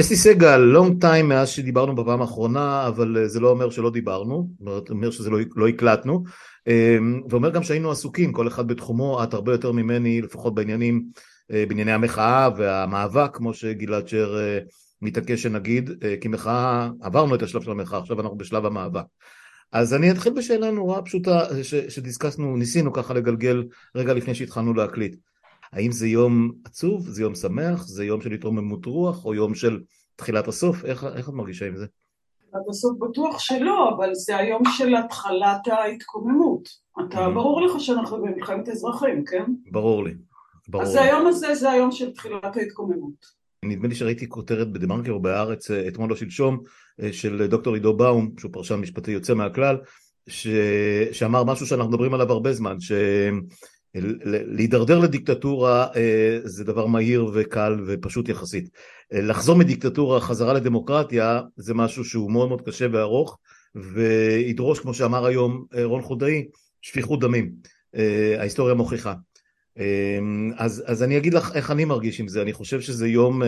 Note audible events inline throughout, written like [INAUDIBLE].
אסתי סגל, long time מאז שדיברנו בפעם האחרונה, אבל אה, זה לא אומר שלא דיברנו, זאת אומרת שזה לא, לא הקלטנו, אמ, ואומר גם שהיינו עסוקים, כל אחד בתחומו, את הרבה יותר ממני, לפחות בעניינים, אה, בענייני המחאה והמאבק, כמו שגלעד שר אה, מתעקש שנגיד, כי מחאה, עברנו את השלב של המחאה, עכשיו אנחנו בשלב המאבק. אז אני אתחיל בשאלה נורא פשוטה שדיסקסנו, ניסינו ככה לגלגל רגע לפני שהתחלנו להקליט. האם זה יום עצוב, זה יום שמח, זה יום של התרוממות רוח, או יום של תחילת הסוף? איך, איך את מרגישה עם זה? עד הסוף בטוח שלא, אבל זה היום של התחלת ההתקוממות. אתה, mm-hmm. ברור לך שאנחנו במלחמת אזרחים, כן? ברור לי. ברור. אז היום הזה זה היום של תחילת ההתקוממות. נדמה לי שראיתי כותרת בדה מרקר או בהארץ אה, אתמול או שלשום אה, של דוקטור עידו באום, שהוא פרשן משפטי יוצא מהכלל, ש... שאמר משהו שאנחנו מדברים עליו הרבה זמן, ש... להידרדר לדיקטטורה אה, זה דבר מהיר וקל ופשוט יחסית. אה, לחזור מדיקטטורה חזרה לדמוקרטיה זה משהו שהוא מאוד מאוד קשה וארוך וידרוש כמו שאמר היום אה, רון חודאי שפיכות דמים. ההיסטוריה מוכיחה. אז, אז אני אגיד לך איך אני מרגיש עם זה, אני חושב שזה יום,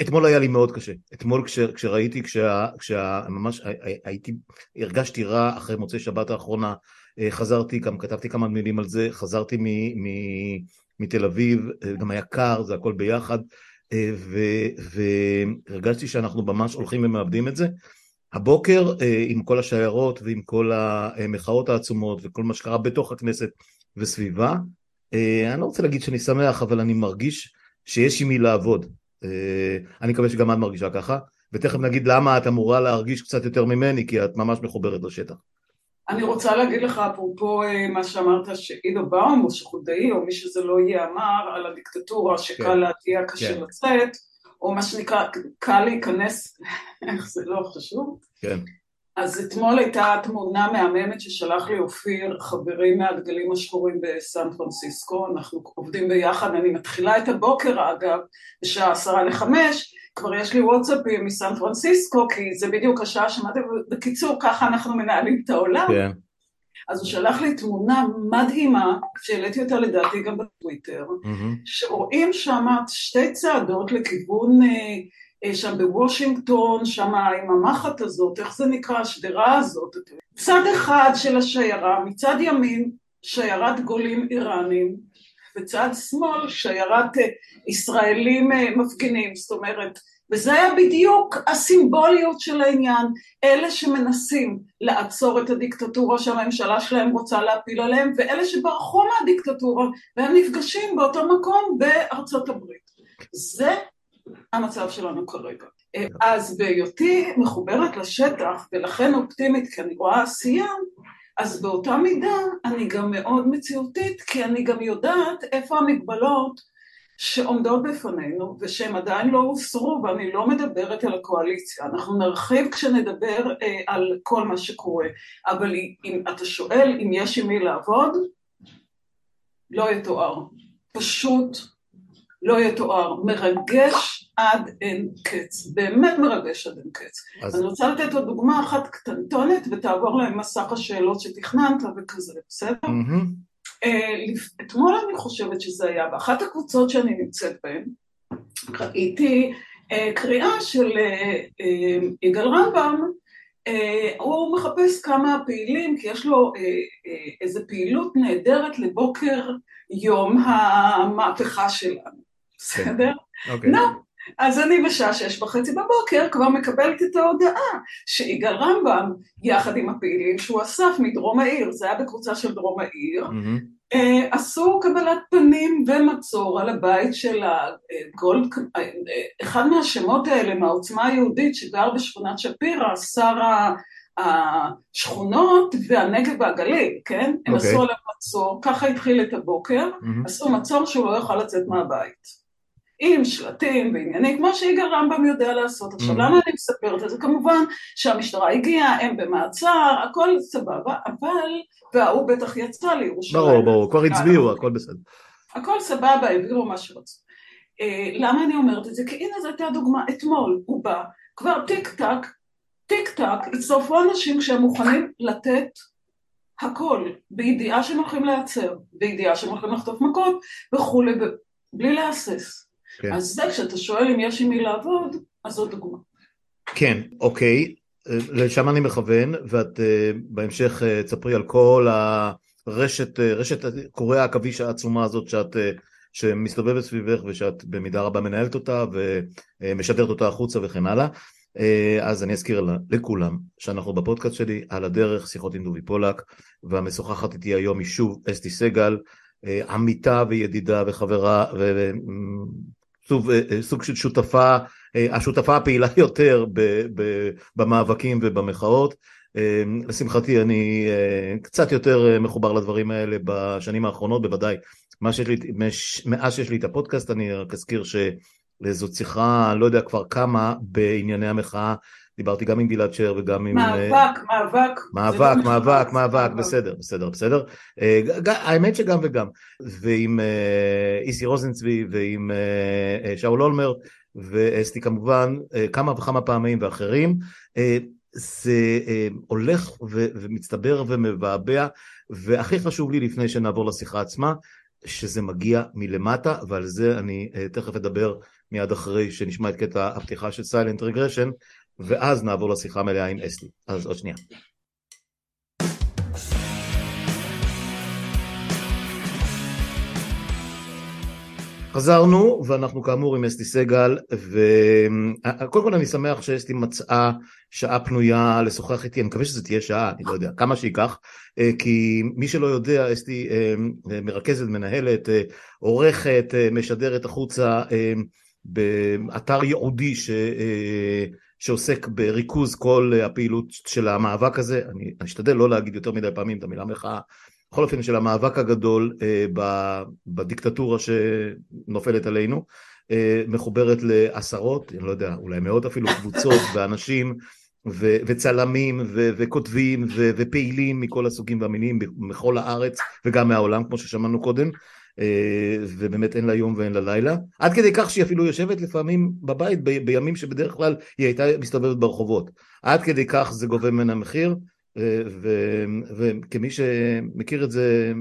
אתמול היה לי מאוד קשה, אתמול כש, כשראיתי, כשה, כשה, ממש הייתי, הרגשתי רע אחרי מוצאי שבת האחרונה, חזרתי, גם כתבתי כמה מילים על זה, חזרתי מתל אביב, אה, גם היה קר, זה הכל ביחד, אה, והרגשתי שאנחנו ממש הולכים ומאבדים את זה. הבוקר עם כל השיירות ועם כל המחאות העצומות וכל מה שקרה בתוך הכנסת וסביבה, אני לא רוצה להגיד שאני שמח, אבל אני מרגיש שיש עם מי לעבוד. אני מקווה שגם את מרגישה ככה, ותכף נגיד למה את אמורה להרגיש קצת יותר ממני, כי את ממש מחוברת לשטח. אני רוצה להגיד לך, אפרופו אה, מה שאמרת, שעידו באום או שחודאי, או מי שזה לא יהיה, אמר על הדיקטטורה שקל כן. להטיע, קשה כן. לצאת, או מה שנקרא, קל להיכנס, [LAUGHS] איך זה לא חשוב? כן. אז אתמול הייתה תמונה מהממת ששלח לי אופיר, חברי מהדגלים השחורים בסן פרנסיסקו, אנחנו עובדים ביחד, אני מתחילה את הבוקר אגב, בשעה עשרה לחמש, כבר יש לי וואטסאפים מסן פרנסיסקו, כי זה בדיוק השעה שמעתי, בקיצור, ככה אנחנו מנהלים את העולם. כן. אז הוא שלח לי תמונה מדהימה, שהעליתי אותה לדעתי גם בטוויטר, mm-hmm. שרואים שם שתי צעדות לכיוון, אה, אה, שם בוושינגטון, שם עם המחט הזאת, איך זה נקרא, השדרה הזאת. צד אחד של השיירה, מצד ימין, שיירת גולים איראנים, בצד שמאל שיירת אה, ישראלים אה, מפגינים, זאת אומרת, וזה היה בדיוק הסימבוליות של העניין, אלה שמנסים לעצור את הדיקטטורה שהממשלה שלהם רוצה להפיל עליהם, ואלה שברחו מהדיקטטורה והם נפגשים באותו מקום בארצות הברית. זה המצב שלנו כרגע. אה, אז בהיותי מחוברת לשטח ולכן אופטימית כי אני רואה עשייה, אז באותה מידה אני גם מאוד מציאותית, כי אני גם יודעת איפה המגבלות שעומדות בפנינו ושהן עדיין לא הוסרו, ואני לא מדברת על הקואליציה, אנחנו נרחיב כשנדבר אה, על כל מה שקורה, אבל אם אתה שואל אם יש עם מי לעבוד, לא יתואר, פשוט לא יתואר, מרגש עד אין קץ, באמת מרגש עד אין קץ. אז... אני רוצה לתת עוד דוגמה אחת קטנטונת ותעבור להם מסך השאלות שתכננת וכזה, בסדר? Mm-hmm. אתמול אני חושבת שזה היה באחת הקבוצות שאני נמצאת בהן, ראיתי אה, קריאה של אה, יגאל רמב"ם, הוא מחפש כמה פעילים, כי יש לו איזו פעילות נהדרת לבוקר יום המהפכה שלנו. בסדר? אוקיי. נו, אז אני בשעה שש וחצי בבוקר כבר מקבלת את ההודעה שיגאל רמב"ם, יחד עם הפעילים שהוא אסף מדרום העיר, זה היה בקבוצה של דרום העיר, אה, עשו קבלת פנים ומצור על הבית של הגולד, אה, אחד מהשמות האלה מהעוצמה היהודית שגר בשכונת שפירא, שר השכונות והנגב והגליל, כן? הם אוקיי. עשו עליו מצור, ככה התחיל את הבוקר, עשו מצור שהוא לא יוכל לצאת מהבית. עם שלטים ועניינים, כמו שיגאל רמב"ם יודע לעשות. עכשיו, mm. למה אני מספרת את זה? כמובן שהמשטרה הגיעה, הם במעצר, הכל סבבה, אבל, וההוא בטח יצא לירושלים. ברור, ברור, כבר הצביעו, הכל בסדר. הכל סבבה, העבירו מה שרצו. אה, למה אני אומרת את זה? כי הנה זו הייתה דוגמה, אתמול הוא בא, כבר טיק טק, טיק טק, הצטרפו אנשים שהם מוכנים לתת הכל, בידיעה שהם הולכים להיעצר, בידיעה שהם הולכים לחטוף מכות וכולי, בלי להסס. כן. אז זה, כשאתה שואל אם יש עם מי לעבוד, אז זאת דוגמה. כן, אוקיי, לשם אני מכוון, ואת בהמשך תספרי על כל הרשת, רשת קורי העכביש העצומה הזאת שאת שמסתובבת סביבך ושאת במידה רבה מנהלת אותה ומשדרת אותה החוצה וכן הלאה. אז אני אזכיר לכולם שאנחנו בפודקאסט שלי על הדרך שיחות עם דובי פולק והמשוחחת איתי היום היא שוב אסתי סגל עמיתה וידידה וחברה וסוג של שותפה, השותפה הפעילה [LAUGHS] יותר במאבקים ובמחאות. לשמחתי אני קצת יותר מחובר לדברים האלה בשנים האחרונות בוודאי מאז שיש לי את הפודקאסט אני רק אזכיר שזאת שיחה, לא יודע כבר כמה, בענייני המחאה, דיברתי גם עם גלעד שר וגם עם... מאבק, מאבק. מאבק, מאבק, מאבק, בסדר, בסדר, בסדר. האמת שגם וגם. ועם איסי רוזנצבי ועם שאול אולמרט ואסתי כמובן, כמה וכמה פעמים ואחרים. זה הולך ומצטבר ומבעבע, והכי חשוב לי לפני שנעבור לשיחה עצמה, שזה מגיע מלמטה, ועל זה אני תכף אדבר מיד אחרי שנשמע את קטע הפתיחה של סיילנט רגרשן, ואז נעבור לשיחה מלאה עם אסלי. אז עוד שנייה. חזרנו, ואנחנו כאמור עם אסתי סגל, וקודם כל אני שמח שאסתי מצאה שעה פנויה לשוחח איתי, אני מקווה שזה תהיה שעה, אני לא יודע, כמה שייקח, אה, כי מי שלא יודע, אסתי אה, מרכזת, מנהלת, אה, עורכת, משדרת החוצה באתר ייעודי ש... שעוסק בריכוז כל הפעילות של המאבק הזה, אני אשתדל לא להגיד יותר מדי פעמים את המילה מחאה. בכל אופן של המאבק הגדול אה, בדיקטטורה שנופלת עלינו, אה, מחוברת לעשרות, אני לא יודע, אולי מאות אפילו קבוצות [LAUGHS] ואנשים ו- וצלמים ו- וכותבים ו- ופעילים מכל הסוגים והמינים בכל הארץ וגם מהעולם כמו ששמענו קודם. אה, ובאמת אין לה יום ואין לה לילה עד כדי כך שהיא אפילו יושבת לפעמים בבית ב- בימים שבדרך כלל היא הייתה מסתובבת ברחובות עד כדי כך זה גובה ממנה מחיר וכמי שמכיר את זה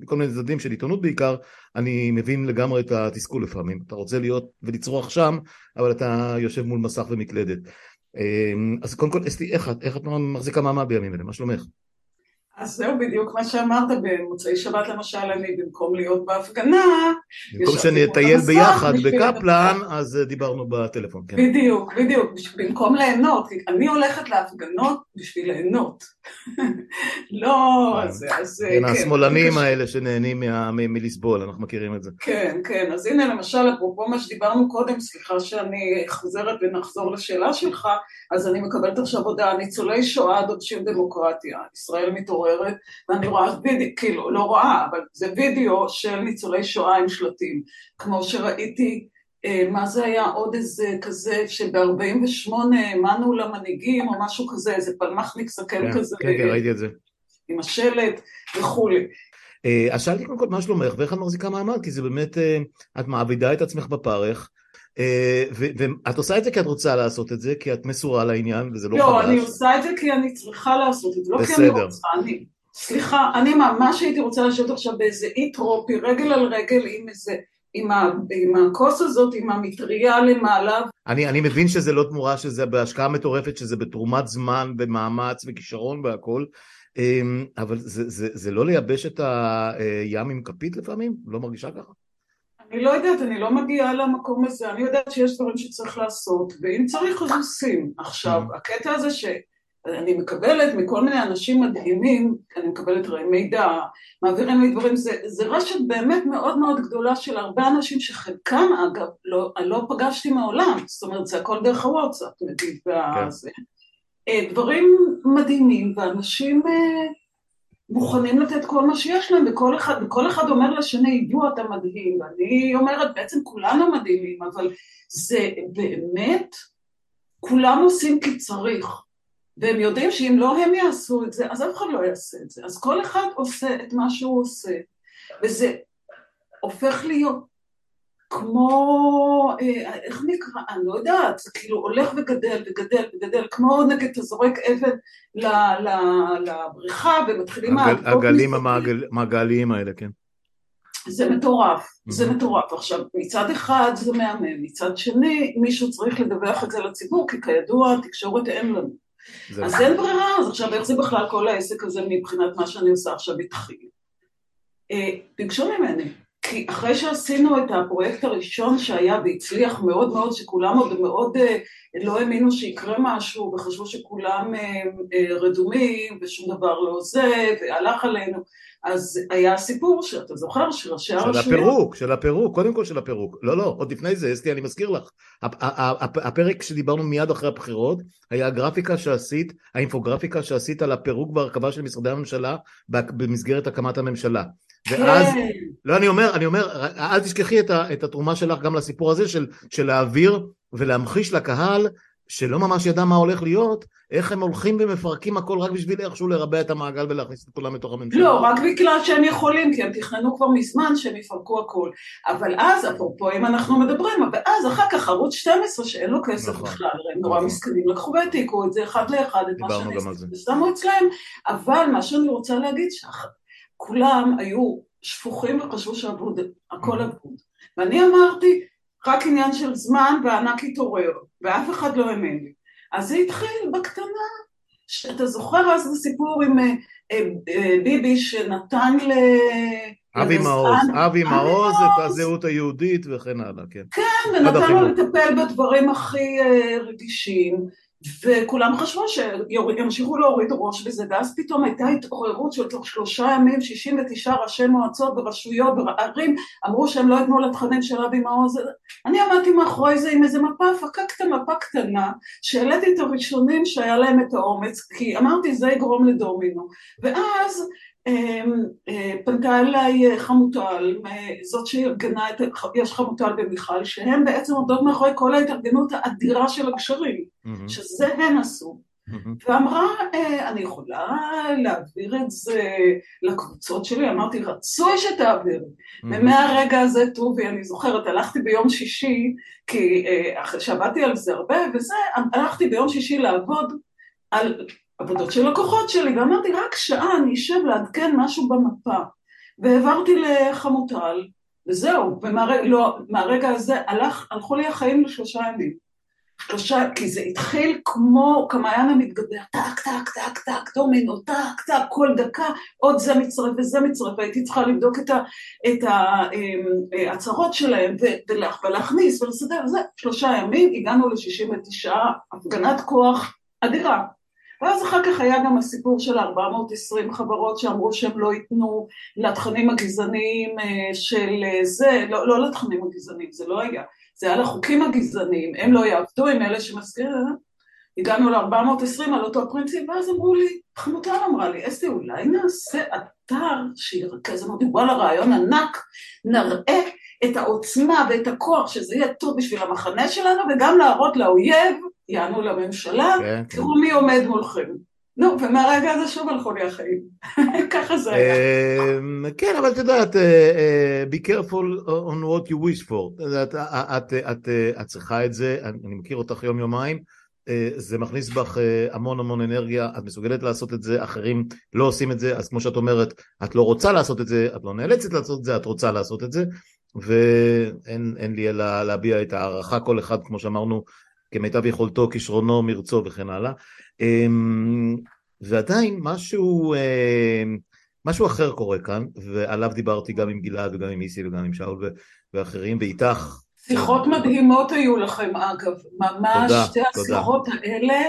מכל מיני צדדים של עיתונות בעיקר, אני מבין לגמרי את התסכול לפעמים. אתה רוצה להיות ולצרוח שם, אבל אתה יושב מול מסך ומקלדת. אז קודם כל, אסתי, איך? איך את מחזיקה מעמד בימים אלה? מה שלומך? אז זהו בדיוק מה שאמרת, במוצאי שבת למשל, אני במקום להיות בהפגנה... במקום שנטייל ביחד בקפלן, אז אה, דיברנו בטלפון, כן. בדיוק, בדיוק, במקום ליהנות, אני הולכת להפגנות בשביל ליהנות. [LAUGHS] לא, כן. אז... אז כן, כן השמאלנים האלה שנהנים מלסבול, אנחנו מכירים את זה. כן, כן, אז הנה למשל, אפרופו מה שדיברנו קודם, סליחה שאני חוזרת ונחזור לשאלה שלך, אז אני מקבלת עכשיו הודעה, ניצולי שואה דורשים דמוקרטיה, ישראל מתעוררת, ואני רואה וידאו, כאילו, לא רואה, אבל זה וידאו של ניצולי שואה עם שלטים, כמו שראיתי, אה, מה זה היה עוד איזה כזה, שב-48 האמנו למנהיגים או משהו כזה, איזה פלמחניק סכם כן, כזה. כן, כן, ראיתי את זה. עם השלט וכולי. אה, אז שאלתי קודם כל מה שלומך ואיך את מחזיקה מעמד, כי זה באמת, אה, את מעבידה את עצמך בפרך. אה, ואת עושה את זה כי את רוצה לעשות את זה, כי את מסורה לעניין וזה לא, לא חדש. לא, אני עושה את זה כי אני צריכה לעשות את זה, לא. כי אני רוצה, אני... סליחה, אני ממש הייתי רוצה לשבת עכשיו באיזה אי טרופי, רגל על רגל עם איזה... עם, ה, עם הכוס הזאת, עם המטריה למעלה. אני, אני מבין שזה לא תמורה, שזה בהשקעה מטורפת, שזה בתרומת זמן ומאמץ וכישרון והכל, אמ, אבל זה, זה, זה לא לייבש את הים עם כפית לפעמים? לא מרגישה ככה? אני לא יודעת, אני לא מגיעה למקום הזה, אני יודעת שיש דברים שצריך לעשות, ואם צריך אז עושים. עכשיו, mm. הקטע הזה שאני מקבלת מכל מיני אנשים מדהימים, אני מקבלת מידע, מעבירים לי דברים, זה, זה רשת באמת מאוד מאוד גדולה של הרבה אנשים שחלקם אגב לא, לא פגשתי מעולם, זאת אומרת זה הכל דרך הוואטסאפ, נגיד, כן. והזה. אה, דברים מדהימים, ואנשים אה, מוכנים לתת כל מה שיש להם, וכל אחד, וכל אחד אומר לשני, ידעו אתה מדהים, ואני אומרת, בעצם כולנו מדהימים, אבל זה באמת, כולם עושים כי צריך, והם יודעים שאם לא הם יעשו את זה, אז אף אחד לא יעשה את זה, אז כל אחד עושה את מה שהוא עושה, וזה הופך להיות כמו, אה, איך נקרא, אני לא יודעת, זה כאילו הולך וגדל וגדל וגדל, כמו נגיד אתה זורק אבן לבריכה ומתחילים... הגלים המעגליים האלה, כן. זה מטורף, mm-hmm. זה מטורף. עכשיו, מצד אחד זה מהמם, מצד שני מישהו צריך לדווח את זה לציבור, כי כידוע תקשורת אין לנו. אז נכון. אין ברירה, אז עכשיו איך זה בכלל כל העסק הזה מבחינת מה שאני עושה עכשיו התחיל? אה, ביקשו ממני, כי אחרי שעשינו את הפרויקט הראשון שהיה והצליח מאוד מאוד, שכולם עוד מאוד אה, לא האמינו שיקרה משהו וחשבו שכולם אה, רדומים ושום דבר לא זה והלך עלינו אז היה סיפור שאתה זוכר שראשי הרשויות... של הפירוק, של הפירוק, קודם כל של הפירוק. לא, לא, עוד לפני זה, אסתי, אני מזכיר לך. הפרק שדיברנו מיד אחרי הבחירות, היה הגרפיקה שעשית, האינפוגרפיקה שעשית על הפירוק והרכבה של משרדי הממשלה במסגרת הקמת הממשלה. ואז, כן. לא אני אומר, אני אומר, אל תשכחי את, ה, את התרומה שלך גם לסיפור הזה של, של להעביר ולהמחיש לקהל שלא ממש ידע מה הולך להיות, איך הם הולכים ומפרקים הכל רק בשביל איכשהו לרבע את המעגל ולהכניס את כולם לתוך הממשלה. לא, רק בגלל שהם יכולים, כי הם תכננו כבר מזמן שהם יפרקו הכל. אבל אז, אפרופו אם אנחנו מדברים, ואז אחר כך ערוץ 12 שאין לו כסף נכון, בכלל, הם נורא נכון. מסכנים, לקחו והעתיקו את זה אחד לאחד, את מה שאני ושמו אצלם, אבל מה שאני רוצה להגיד, שכולם היו שפוכים וחשבו שאבוד, הכל אבוד. ואני אמרתי, רק עניין של זמן והענק התעורר, ואף אחד לא האמין לי. אז זה התחיל בקטנה, שאתה זוכר אז הסיפור עם אה, אה, אה, ביבי שנתן ל... אבי מעוז, אבי מעוז את הזהות היהודית וכן הלאה, כן. כן, ונתן לו לטפל בדברים הכי רגישים. וכולם חשבו שימשיכו להוריד ראש בזה, ואז פתאום הייתה התעוררות של תוך שלושה ימים, 69 ראשי מועצות ורשויות וערים אמרו שהם לא יתנו לתכנים של אבי מעוז. אני עמדתי מאחורי זה עם איזה מפה, פקקת מפה קטנה, שהעליתי את הראשונים שהיה להם את האומץ, כי אמרתי זה יגרום לדומינו. ואז פנתה אליי אה, חמוטל, זאת שארגנה את, יש חמוטל ומיכל, שהן בעצם עומדות מאחורי כל ההתארגנות האדירה של הגשרים. שזה הן עשו. ואמרה, אה, אני יכולה להעביר את זה לקבוצות שלי? אמרתי, רצוי שתעבירי. Mm-hmm. ומהרגע הזה, טובי, אני זוכרת, הלכתי ביום שישי, כי שעבדתי על זה הרבה, וזה, הלכתי ביום שישי לעבוד על עבודות של לקוחות שלי, ואמרתי רק שעה אני אשב לעדכן משהו במפה. והעברתי לחמוטל, וזהו, ומהרגע לא, הזה הלך, הלכו לי החיים לשלושה ימים. שלושה, כי זה התחיל כמו כמעיין המתגבר, טק, טק, טק, טק, דומינו, טק, טק, כל דקה, עוד זה מצטרף וזה מצטרף, והייתי צריכה לבדוק את ההצהרות אמ, שלהם ולהכניס ולסדר וזה, שלושה ימים, הגענו ל-69, הפגנת כוח אדירה. ואז אחר כך היה גם הסיפור של 420 חברות שאמרו שהם לא ייתנו לתכנים הגזעניים אה, של אה, זה, לא, לא לתכנים הגזעניים, זה לא היה, זה היה לחוקים הגזעניים, הם לא יעבדו עם אלה שמזכירים, הגענו ל-420 על אותו פרינציפ, ואז אמרו לי, חמוטל אמרה לי, אסתי, אולי נעשה אתר שירכז, אמרתי, וואלה, רעיון ענק, נראה את העוצמה ואת הכוח, שזה יהיה טוב בשביל המחנה שלנו, וגם להראות לאויב יענו לממשלה, כן, כן. תראו מי עומד מולכם. נו, ומהרגע הזה שוב הלכו לי החיים. [LAUGHS] ככה זה היה. אמ, כן, אבל את יודעת, אה, אה, be careful on what you wish for. את צריכה את זה, אני מכיר אותך יום יומיים, אה, זה מכניס בך המון המון אנרגיה, את מסוגלת לעשות את זה, אחרים לא עושים את זה, אז כמו שאת אומרת, את לא רוצה לעשות את זה, את לא נאלצת לעשות את זה, את רוצה לעשות את זה, ואין לי אלא להביע את הערכה כל אחד, כמו שאמרנו, כמיטב יכולתו, כישרונו, מרצו וכן הלאה. אמ, ועדיין משהו, אמ, משהו אחר קורה כאן, ועליו דיברתי גם עם גלעד וגם עם איסי וגם עם שאול ואחרים, ואיתך. שיחות מדהימות היו לכם אגב, ממש תודה, שתי השיחות האלה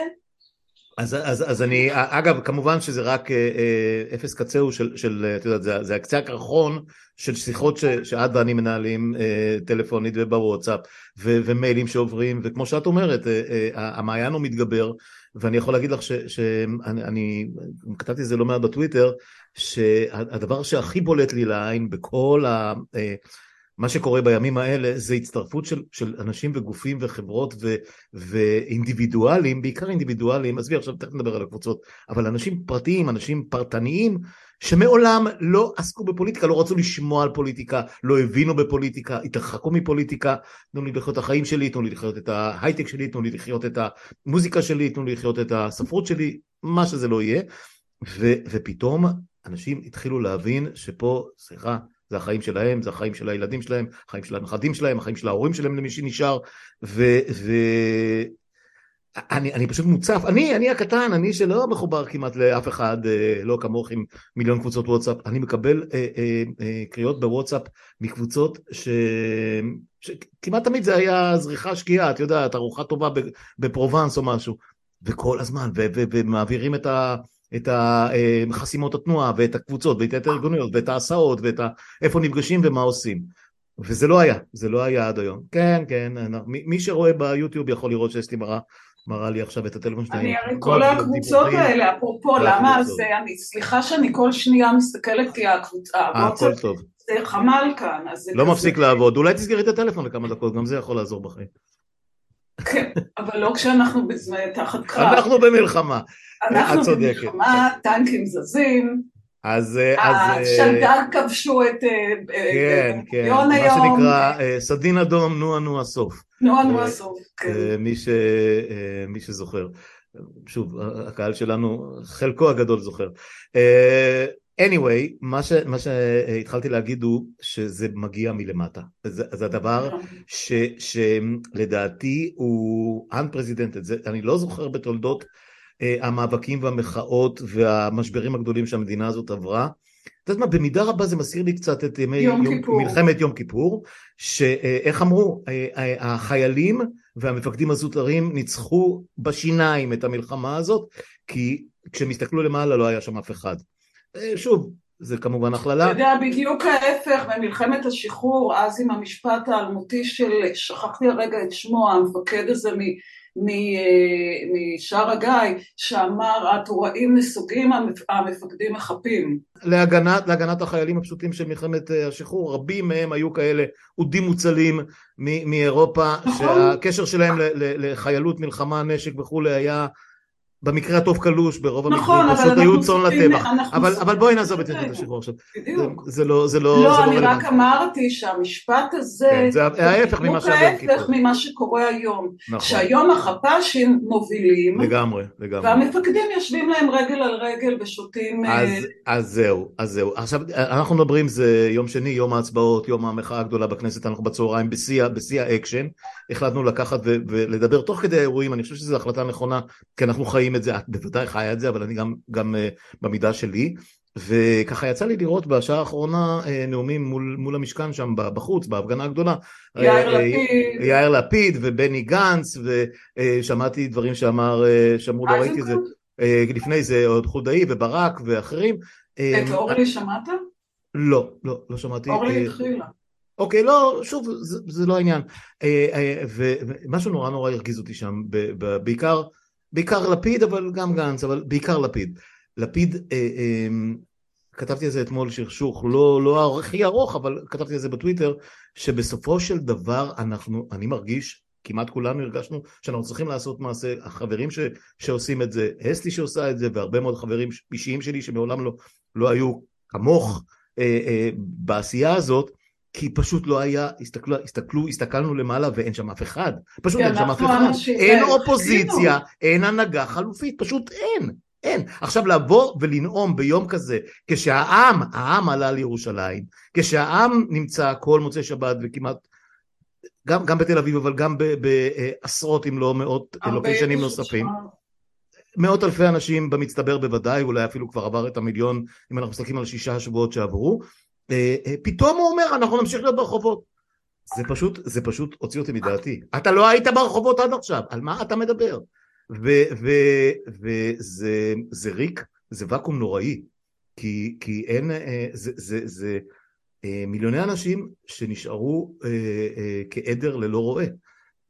אז, אז, אז אני, אגב, כמובן שזה רק אה, אה, אפס קצהו של, של את יודעת, זה, זה הקצה הקרחון של שיחות שאת ואני מנהלים אה, טלפונית ובוואטסאפ ו, ומיילים שעוברים, וכמו שאת אומרת, אה, אה, המעיין הוא מתגבר, ואני יכול להגיד לך שאני אני, כתבתי את זה לא מעט בטוויטר, שהדבר שהכי בולט לי לעין בכל ה... אה, מה שקורה בימים האלה זה הצטרפות של, של אנשים וגופים וחברות ו, ואינדיבידואלים, בעיקר אינדיבידואלים, עזבי עכשיו תכף נדבר על הקבוצות, אבל אנשים פרטיים, אנשים פרטניים, שמעולם לא עסקו בפוליטיקה, לא רצו לשמוע על פוליטיקה, לא הבינו בפוליטיקה, התרחקו מפוליטיקה, תנו לי לחיות את החיים שלי, תנו לי לחיות את ההייטק שלי, תנו לי לחיות את המוזיקה שלי, תנו לי לחיות את הספרות שלי, מה שזה לא יהיה, ו, ופתאום אנשים התחילו להבין שפה, סליחה, זה החיים שלהם, זה החיים של הילדים שלהם, החיים של הנכדים שלהם, החיים של ההורים שלהם למי שנשאר, ו... ו... אני, אני פשוט מוצף, אני, אני הקטן, אני שלא מחובר כמעט לאף אחד, אה, לא כמוך עם מיליון קבוצות וואטסאפ, אני מקבל אה, אה, אה, קריאות בוואטסאפ מקבוצות ש... שכמעט תמיד זה היה זריחה שקיעה, את יודעת, ארוחה טובה בפרובנס או משהו, וכל הזמן, ומעבירים את ה... את אה, חסימות התנועה ואת הקבוצות ואת הארגוניות ואת ההסעות ואת ה... איפה נפגשים ומה עושים. וזה לא היה, זה לא היה עד היום. כן, כן, מי שרואה ביוטיוב יכול לראות לי מראה מראה לי עכשיו את הטלפון שלי. אני הרי כל הקבוצות האלה, אפרופו, למה זה, אני, סליחה שאני כל שנייה מסתכלת כי הקבוצה, אה, הכל טוב. זה חמ"ל כאן, אז זה לא מפסיק לעבוד, אולי תסגרי את הטלפון לכמה דקות, גם זה יכול לעזור בחיים. כן, אבל לא כשאנחנו תחת קרב. אנחנו במלחמה, אנחנו במלחמה, טנקים זזים. אז... אה, השלדג כבשו את כן, כן, מה שנקרא סדין אדום, נו נו הסוף. נו נו הסוף, כן. מי שזוכר. שוב, הקהל שלנו, חלקו הגדול זוכר. Anyway, מה, ש, מה שהתחלתי להגיד הוא שזה מגיע מלמטה. זה, זה הדבר נכון. ש, שלדעתי הוא unprecedented, זה, אני לא זוכר בתולדות אה, המאבקים והמחאות והמשברים הגדולים שהמדינה הזאת עברה. את יודעת מה, במידה רבה זה מזכיר לי קצת את ימי יום יום, כיפור. מלחמת יום כיפור, שאיך אמרו, אה, אה, החיילים והמפקדים הזוטרים ניצחו בשיניים את המלחמה הזאת, כי כשהם הסתכלו למעלה לא היה שם אף אחד. שוב, זה כמובן הכללה. אתה יודע, בדיוק ההפך במלחמת השחרור, אז עם המשפט האלמותי של, שכחתי הרגע את שמו, המפקד הזה משער הגיא, שאמר הטוראים נסוגים, המפקדים מחפים. להגנת, להגנת החיילים הפשוטים של מלחמת אה, השחרור, רבים מהם היו כאלה אודים מוצלים מאירופה, נכון. שהקשר שלהם לחיילות, מלחמה, נשק וכולי היה במקרה הטוב קלוש, ברוב נכון, המקרים פשוט היו צאן לטבח. אבל, אבל בואי נעזוב את מלחמת השחרור עכשיו. בדיוק. זה לא, זה לא, לא, זה לא אני רק אמרתי שהמשפט הזה, כן, זה ההפך ממה שהיה ההפך ממה שקורה היום. נכון. שהיום החפ"שים מובילים, לגמרי, לגמרי. והמפקדים יושבים להם רגל על רגל ושותים... אז, uh... אז זהו, אז זהו. עכשיו, אנחנו מדברים, זה יום שני, יום ההצבעות, יום המחאה הגדולה בכנסת, אנחנו בצהריים בשיא האקשן. החלטנו לקחת ולדבר תוך כדי האירועים, אני חושב שזו החלטה נכונה, כי אנחנו חיים את זה, את בוודאי חיה את זה, אבל אני גם, גם אה, במידה שלי. וככה יצא לי לראות בשעה האחרונה אה, נאומים מול, מול המשכן שם בחוץ, בהפגנה הגדולה. יאיר אה, לפיד. יאיר לפיד ובני גנץ, ושמעתי דברים שאמר, שאמרו, לא ראיתי את זה. לפני זה עוד חודאי וברק ואחרים. את אורלי שמעת? לא, לא, לא שמעתי. אורלי התחילה. אוקיי, לא, שוב, זה, זה לא העניין. ומשהו נורא נורא הרגיז אותי שם, בעיקר בעיקר לפיד, אבל גם גנץ, אבל בעיקר לפיד. לפיד, אה, אה, כתבתי על זה אתמול שרשוך, לא, לא הכי ארוך, אבל כתבתי על זה בטוויטר, שבסופו של דבר אנחנו, אני מרגיש, כמעט כולנו הרגשנו שאנחנו צריכים לעשות מעשה, החברים ש, שעושים את זה, אסתי שעושה את זה, והרבה מאוד חברים אישיים שלי שמעולם לא, לא היו כמוך אה, אה, בעשייה הזאת, כי פשוט לא היה, הסתכלו, הסתכלו, הסתכלנו למעלה ואין שם אף אחד, פשוט אין שם אף אחד, אין אופוזיציה, אין הנהגה חלופית, פשוט אין, אין. עכשיו לבוא ולנאום ביום כזה, כשהעם, העם עלה לירושלים, כשהעם נמצא כל מוצאי שבת וכמעט, גם, גם בתל אביב אבל גם בעשרות אם לא מאות לוקיישנים נוספים, מאות. אלפי אנשים במצטבר בוודאי, אולי אפילו כבר עבר את המיליון אם אנחנו מסתכלים על שישה שבועות שעברו, אה, אה, פתאום הוא אומר אנחנו נמשיך להיות ברחובות. זה פשוט, זה פשוט הוציא אותי מדעתי. אתה לא היית ברחובות עד עכשיו, על מה אתה מדבר? וזה ריק, זה ואקום נוראי כי, כי אין, אה, זה, זה, זה מיליוני אנשים שנשארו כעדר ללא רועה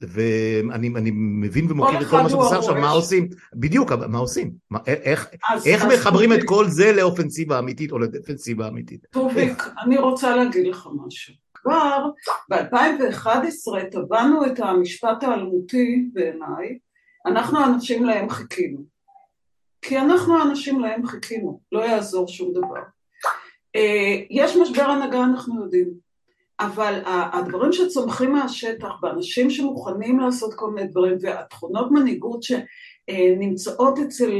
ואני מבין ומוקיר את כל מה שאתה עושה עכשיו, מה עושים? בדיוק, מה עושים? מה, איך, אז, איך אז מחברים אז... את כל זה לאופנסיבה אמיתית או לדפנסיבה אמיתית? טוביק, אני רוצה להגיד לך משהו. כבר ב-2011 טבענו את המשפט האלמותי בעיניי, אנחנו האנשים להם חיכינו. כי אנחנו האנשים להם חיכינו, לא יעזור שום דבר. אה, יש משבר הנהגה, אנחנו יודעים. אבל הדברים שצומחים מהשטח ואנשים שמוכנים לעשות כל מיני דברים והתכונות מנהיגות שנמצאות אצל,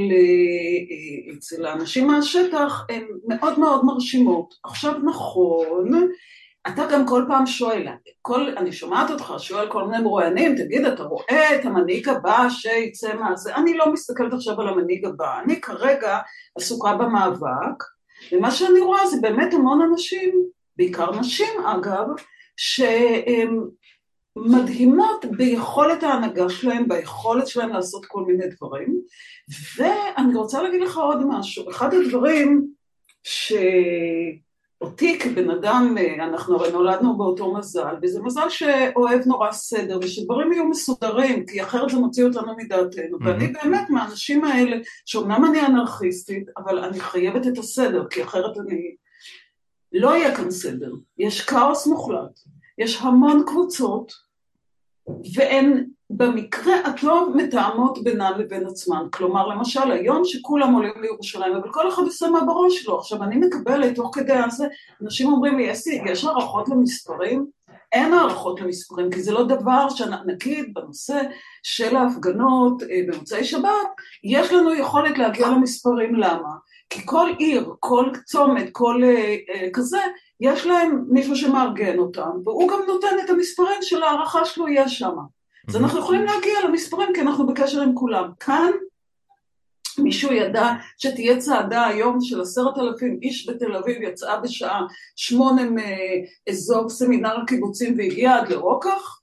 אצל האנשים מהשטח הן מאוד מאוד מרשימות. עכשיו נכון, אתה גם כל פעם שואל, כל, אני שומעת אותך שואל כל מיני מרואיינים, תגיד אתה רואה את המנהיג הבא שיצא מה זה, אני לא מסתכלת עכשיו על המנהיג הבא, אני כרגע עסוקה במאבק ומה שאני רואה זה באמת המון אנשים בעיקר נשים אגב, שהן מדהימות ביכולת ההנהגה שלהן, ביכולת שלהן לעשות כל מיני דברים. ואני רוצה להגיד לך עוד משהו, אחד הדברים שאותי כבן אדם, אנחנו הרי נולדנו באותו מזל, וזה מזל שאוהב נורא סדר, ושדברים יהיו מסודרים, כי אחרת זה מוציא אותנו מדעתנו. Mm-hmm. ואני באמת מהאנשים האלה, שאומנם אני אנרכיסטית, אבל אני חייבת את הסדר, כי אחרת אני... לא יהיה כאן סדר, יש כאוס מוחלט, יש המון קבוצות והן במקרה הטוב מתאמות בינן לבין עצמן. כלומר, למשל היום שכולם עולים לירושלים, אבל כל אחד עושה מה בראש שלו. עכשיו, אני מקבלת תוך כדי הזה, אנשים אומרים לי, יש, יש הערכות למספרים? אין הערכות למספרים, כי זה לא דבר שנגיד בנושא של ההפגנות אה, במוצאי שבת, יש לנו יכולת להגיע למספרים, למה? כי כל עיר, כל צומת, כל uh, uh, כזה, יש להם מישהו שמארגן אותם, והוא גם נותן את המספרים של ההערכה שלו יש שם. אז אנחנו יכולים להגיע למספרים כי אנחנו בקשר עם כולם. כאן מישהו ידע שתהיה צעדה היום של עשרת אלפים איש בתל אביב, יצאה בשעה שמונה מאזור סמינר הקיבוצים והגיעה עד לרוקח?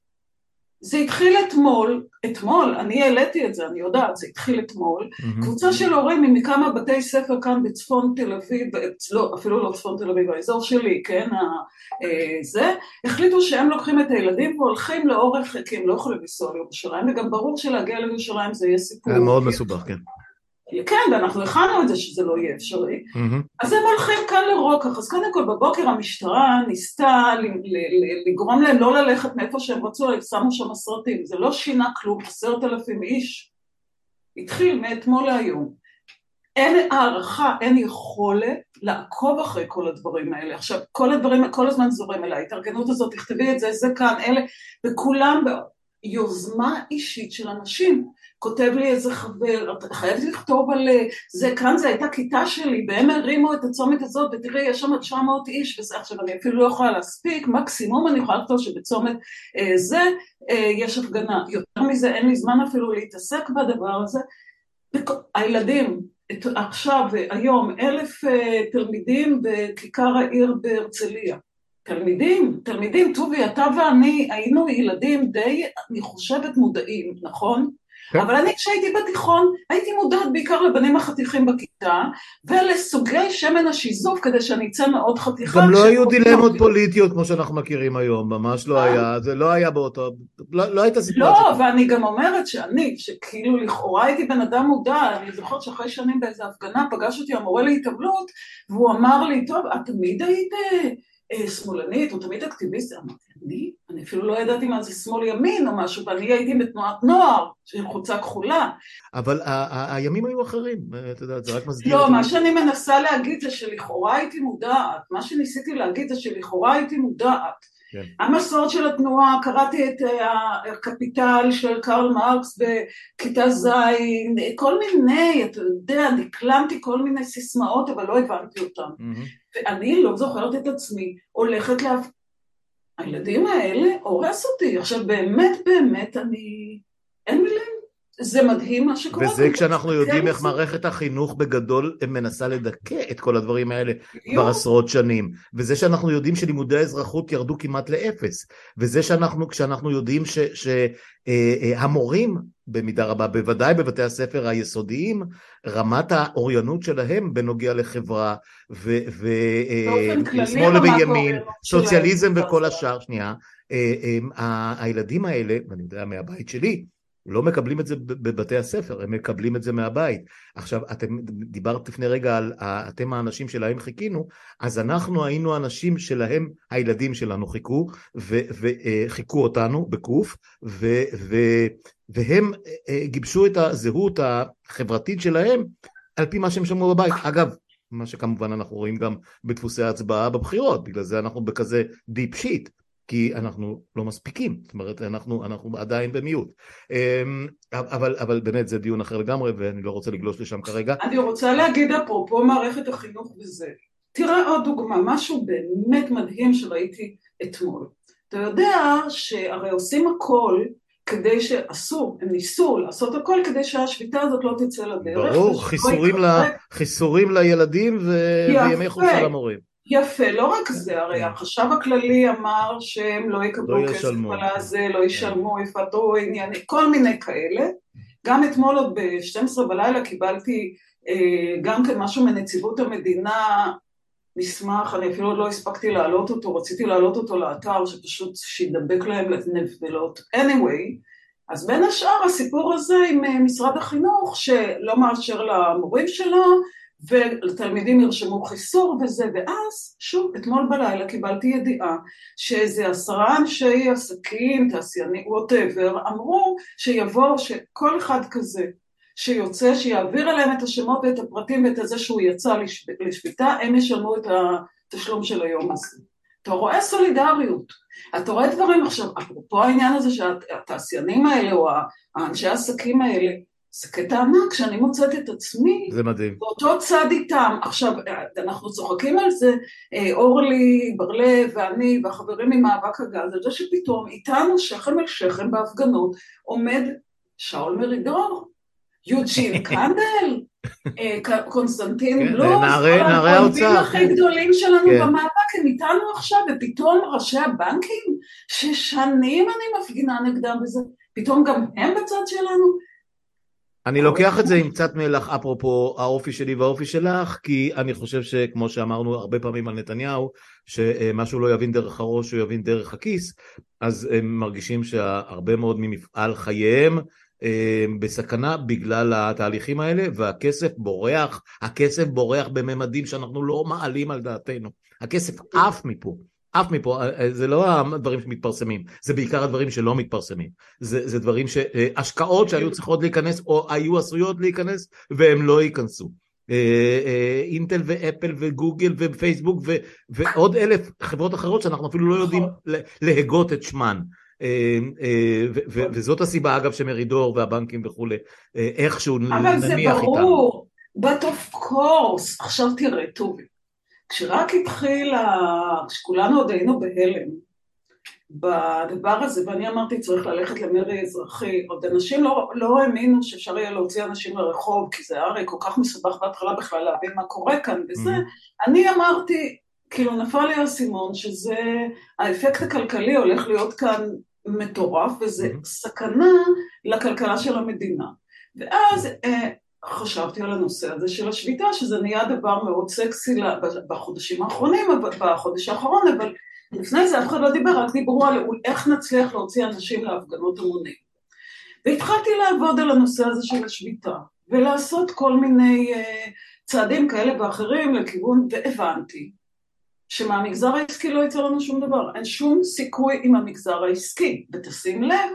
זה התחיל אתמול, אתמול, אני העליתי את זה, אני יודעת, זה התחיל אתמול, mm-hmm. קבוצה של הורים מכמה בתי ספר כאן בצפון תל אביב, לא, אפילו לא צפון תל אביב, האזור שלי, כן, ה, אה, זה, החליטו שהם לוקחים את הילדים והולכים לאורך, כי הם לא יכולים לנסוע לירושלים, וגם ברור שלהגיע לירושלים זה יהיה סיפור. זה מאוד מסובך, כן. כן, ואנחנו הכנו את זה שזה לא יהיה אפשרי. Mm-hmm. אז הם הולכים כאן לרוקח, אז קודם כל בבוקר המשטרה ניסתה לגרום להם לא ללכת מאיפה שהם רצו, שמו שם סרטים, זה לא שינה כלום, עשרת אלפים איש. התחיל מאתמול להיום. אין הערכה, אין יכולת לעקוב אחרי כל הדברים האלה. עכשיו, כל הדברים, כל הזמן זורם אליי, ההתארגנות הזאת, תכתבי את זה, זה כאן, אלה, וכולם ביוזמה אישית של אנשים. כותב לי איזה חבר, חייבת לכתוב על זה, כאן זה הייתה כיתה שלי, והם הרימו את הצומת הזאת, ותראי, יש שם 900 איש, וזה עכשיו, אני אפילו לא יכולה להספיק, מקסימום אני יכולה לכתוב שבצומת אה, זה אה, יש הפגנה. יותר מזה, אין לי זמן אפילו להתעסק בדבר הזה. הילדים, עכשיו, היום, אלף אה, תלמידים בכיכר העיר בהרצליה. תלמידים, תלמידים, טובי, אתה ואני היינו ילדים די, אני חושבת, מודעים, נכון? כן. אבל אני כשהייתי בתיכון הייתי מודעת בעיקר לבנים החתיכים בכיתה ולסוגי שמן השיזוף כדי שאני אצא מאוד חתיכה. גם לא היו דילמות פוליטיות כמו שאנחנו מכירים היום, ממש לא אה? היה, זה לא היה באותו, לא, לא הייתה סיטואציה. לא, ואני גם אומרת שאני, שכאילו לכאורה הייתי בן אדם מודע, אני זוכרת שאחרי שנים באיזו הפגנה פגש אותי המורה להתאבלות והוא אמר לי, טוב, את תמיד היית... אה, שמאלנית, הוא תמיד אקטיביסט, אמרתי, אני? אני אפילו לא ידעתי מה זה שמאל ימין או משהו, ואני הייתי בתנועת נוער, של חולצה כחולה. אבל הימים היו אחרים, אתה יודע, זה רק מסביר. לא, מה שאני מנסה להגיד זה שלכאורה הייתי מודעת, מה שניסיתי להגיד זה שלכאורה הייתי מודעת. כן. המסורת של התנועה, קראתי את אה, הקפיטל של קרל מרקס בכיתה ז', כל מיני, אתה יודע, דקלמתי כל מיני סיסמאות, אבל לא הבנתי אותן. Mm-hmm. ואני לא זוכרת את עצמי הולכת לה... הילדים האלה הורס אותי. עכשיו באמת באמת אני... זה מדהים מה שקורה. וזה כשאנחנו יודעים איך מערכת החינוך בגדול מנסה לדכא את כל הדברים האלה כבר עשרות שנים. וזה שאנחנו יודעים שלימודי האזרחות ירדו כמעט לאפס. וזה שאנחנו, כשאנחנו יודעים שהמורים, אה, אה, במידה רבה, בוודאי בבתי הספר היסודיים, רמת האוריינות שלהם בנוגע לחברה ושמאל אה, וימין, סוציאליזם וכל השאר, שנייה, הילדים האלה, ואני יודע מהבית שלי, לא מקבלים את זה בבתי הספר, הם מקבלים את זה מהבית. עכשיו, אתם דיברת לפני רגע על אתם האנשים שלהם חיכינו, אז אנחנו היינו האנשים שלהם, הילדים שלנו חיכו, וחיכו אה, אותנו בקוף, והם אה, גיבשו את הזהות החברתית שלהם על פי מה שהם שמעו בבית. אגב, מה שכמובן אנחנו רואים גם בדפוסי ההצבעה בבחירות, בגלל זה אנחנו בכזה דיפ שיט. כי אנחנו לא מספיקים, זאת אומרת אנחנו, אנחנו עדיין במיעוט. אמ, אבל, אבל באמת זה דיון אחר לגמרי ואני לא רוצה לגלוש לשם כרגע. אני רוצה להגיד אפרופו מערכת החינוך וזה, תראה עוד דוגמה, משהו באמת מדהים שראיתי אתמול. אתה יודע שהרי עושים הכל כדי שעשו, הם ניסו לעשות הכל כדי שהשביתה הזאת לא תצא לדרך. ברור, חיסורים, ל, חיסורים לילדים ו... וימי חופשה למורים. יפה, לא רק זה, הרי כן. החשב הכללי אמר שהם לא יקבלו לא כסף על הזה, לא כן. ישלמו, יפטרו עניינים, כל מיני כאלה. גם אתמול עוד ב-12 בלילה קיבלתי אה, גם כן משהו מנציבות המדינה, מסמך, אני אפילו עוד לא הספקתי להעלות אותו, רציתי להעלות אותו לאתר, שפשוט שידבק להם לנבלות. anyway, אז בין השאר הסיפור הזה עם אה, משרד החינוך, שלא מאשר למורים שלו, ולתלמידים ירשמו חיסור וזה, ואז שוב אתמול בלילה קיבלתי ידיעה שאיזה עשרה אנשי עסקים, תעשיינים, ווטאבר, אמרו שיבוא, שכל אחד כזה שיוצא, שיעביר אליהם את השמות ואת הפרטים ואת זה שהוא יצא לשביתה, הם ישלמו את התשלום של היום הזה. אתה רואה סולידריות, אתה רואה דברים עכשיו, אפרופו העניין הזה שהתעשיינים האלה או האנשי העסקים האלה זה קטע ענק שאני מוצאת את עצמי זה מדהים. באותו צד איתם. עכשיו, אנחנו צוחקים על זה, אה, אורלי, בר-לב ואני והחברים ממאבק הגז, על זה שפתאום איתנו שכם אל שכם בהפגנות עומד שאול מרידור, יוג'ין [LAUGHS] קנדל, אה, קונסטנטין כן, בלוס, נערי האוצר. הכי גדולים שלנו כן. במאבק הם איתנו עכשיו, ופתאום ראשי הבנקים, ששנים אני מפגינה נגדם וזה, פתאום גם הם בצד שלנו. אני לוקח את זה עם קצת מלח, אפרופו האופי שלי והאופי שלך, כי אני חושב שכמו שאמרנו הרבה פעמים על נתניהו, שמשהו לא יבין דרך הראש, הוא יבין דרך הכיס, אז הם מרגישים שהרבה מאוד ממפעל חייהם אה, בסכנה בגלל התהליכים האלה, והכסף בורח, הכסף בורח בממדים שאנחנו לא מעלים על דעתנו. הכסף עף מפה. עף מפה, אה, אה, זה לא הדברים שמתפרסמים, זה בעיקר הדברים שלא מתפרסמים. זה, זה דברים, ש, אה, השקעות שהיו צריכות להיכנס או היו עשויות להיכנס והם לא ייכנסו. אינטל ואפל וגוגל ופייסבוק ו, ועוד אלף חברות אחרות שאנחנו אפילו לא יודעים נכון. להגות את שמן. וזאת הסיבה אגב שמרידור והבנקים וכולי איכשהו נניח איתנו. אבל זה ברור, but of course, עכשיו תראה טובי, כשרק התחיל, כשכולנו עוד היינו בהלם בדבר הזה, ואני אמרתי צריך ללכת למרי אזרחי, עוד אנשים לא, לא האמינו שאפשר יהיה להוציא אנשים לרחוב, כי זה הרי כל כך מסובך בהתחלה בכלל להבין מה קורה כאן וזה, mm-hmm. אני אמרתי, כאילו נפל לי האסימון שזה, האפקט הכלכלי הולך להיות כאן מטורף, וזה mm-hmm. סכנה לכלכלה של המדינה. ואז אה, חשבתי על הנושא הזה של השביתה, שזה נהיה דבר מאוד סקסי בחודשים האחרונים, בחודש האחרון, אבל לפני זה אף אחד לא דיבר, רק דיברו על איך נצליח להוציא אנשים להפגנות המונים. והתחלתי לעבוד על הנושא הזה של השביתה, ולעשות כל מיני uh, צעדים כאלה ואחרים לכיוון, והבנתי שמהמגזר העסקי לא יצא לנו שום דבר, אין שום סיכוי עם המגזר העסקי, ותשים לב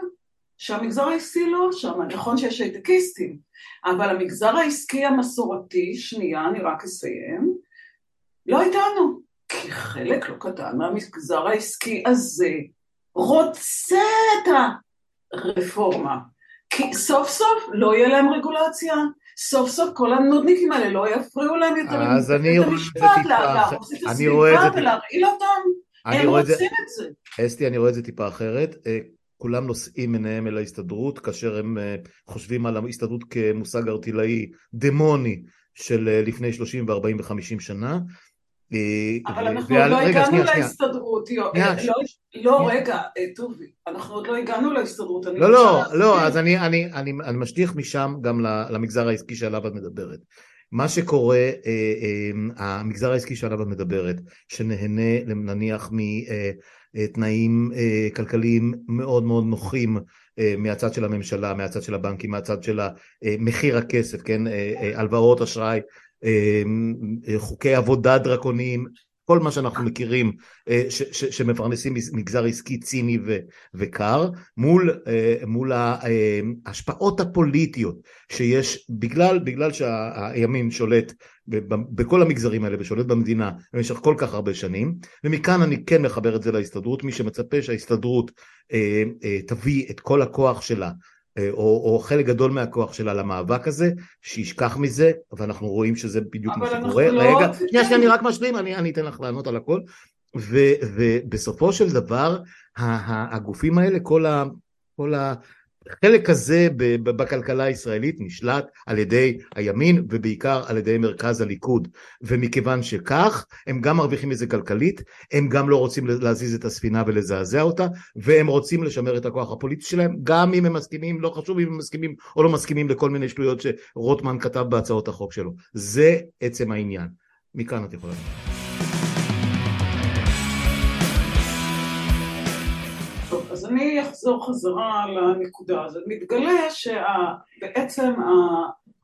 שהמגזר העסקי לא שם, נכון שיש הייטקיסטים, אבל המגזר העסקי המסורתי, שנייה, אני רק אסיים, לא איתנו, כי חלק לא קטן מהמגזר העסקי הזה רוצה את הרפורמה, כי סוף סוף לא יהיה להם רגולציה, סוף סוף כל הנודניקים האלה לא יפריעו להם יותר אז אני רואה את זה טיפה, להרוס את הסביבה ולהרעיל אותם, הם רוצים את זה. אסתי, אני רואה את זה טיפה אחרת. כולם נושאים עיניהם אל ההסתדרות, כאשר הם אה, חושבים על ההסתדרות כמושג ארטילאי דמוני של אה, לפני 30 ו-40 ו-50 שנה. אה, אבל אנחנו עוד לא הגענו להסתדרות, לא, לא רגע, טובי, אנחנו עוד לא הגענו להסתדרות. לא, לא, לא, אז אני משליך משם גם למגזר העסקי שעליו את מדברת. מה שקורה, המגזר העסקי שעליו את מדברת, שנהנה נניח תנאים אה, כלכליים מאוד מאוד נוחים אה, מהצד של הממשלה, מהצד של הבנקים, מהצד של אה, מחיר הכסף, כן, הלוואות אשראי, חוקי עבודה דרקוניים, כל מה שאנחנו מכירים אה, שמפרנסים מגזר עסקי ציני וקר מול, אה, מול ההשפעות הפוליטיות שיש בגלל, בגלל שהימין שולט בכל המגזרים האלה ושולט במדינה במשך כל כך הרבה שנים ומכאן אני כן מחבר את זה להסתדרות מי שמצפה שההסתדרות תביא את כל הכוח שלה אה, או, או חלק גדול מהכוח שלה למאבק הזה, שישכח מזה, ואנחנו רואים שזה בדיוק מה שקורה. לא רגע, שנייה, שנייה, אני רק משלים, אני, אני אתן לך לענות על הכל. ו, ובסופו של דבר, הגופים האלה, כל, ה, כל ה, החלק הזה בכלכלה הישראלית נשלט על ידי הימין ובעיקר על ידי מרכז הליכוד. ומכיוון שכך הם גם מרוויחים מזה כלכלית הם גם לא רוצים להזיז את הספינה ולזעזע אותה והם רוצים לשמר את הכוח הפוליטי שלהם גם אם הם מסכימים לא חשוב אם הם מסכימים או לא מסכימים לכל מיני שטויות שרוטמן כתב בהצעות החוק שלו. זה עצם העניין. מכאן את יכולה אני אחזור חזרה לנקודה הזאת. מתגלה שבעצם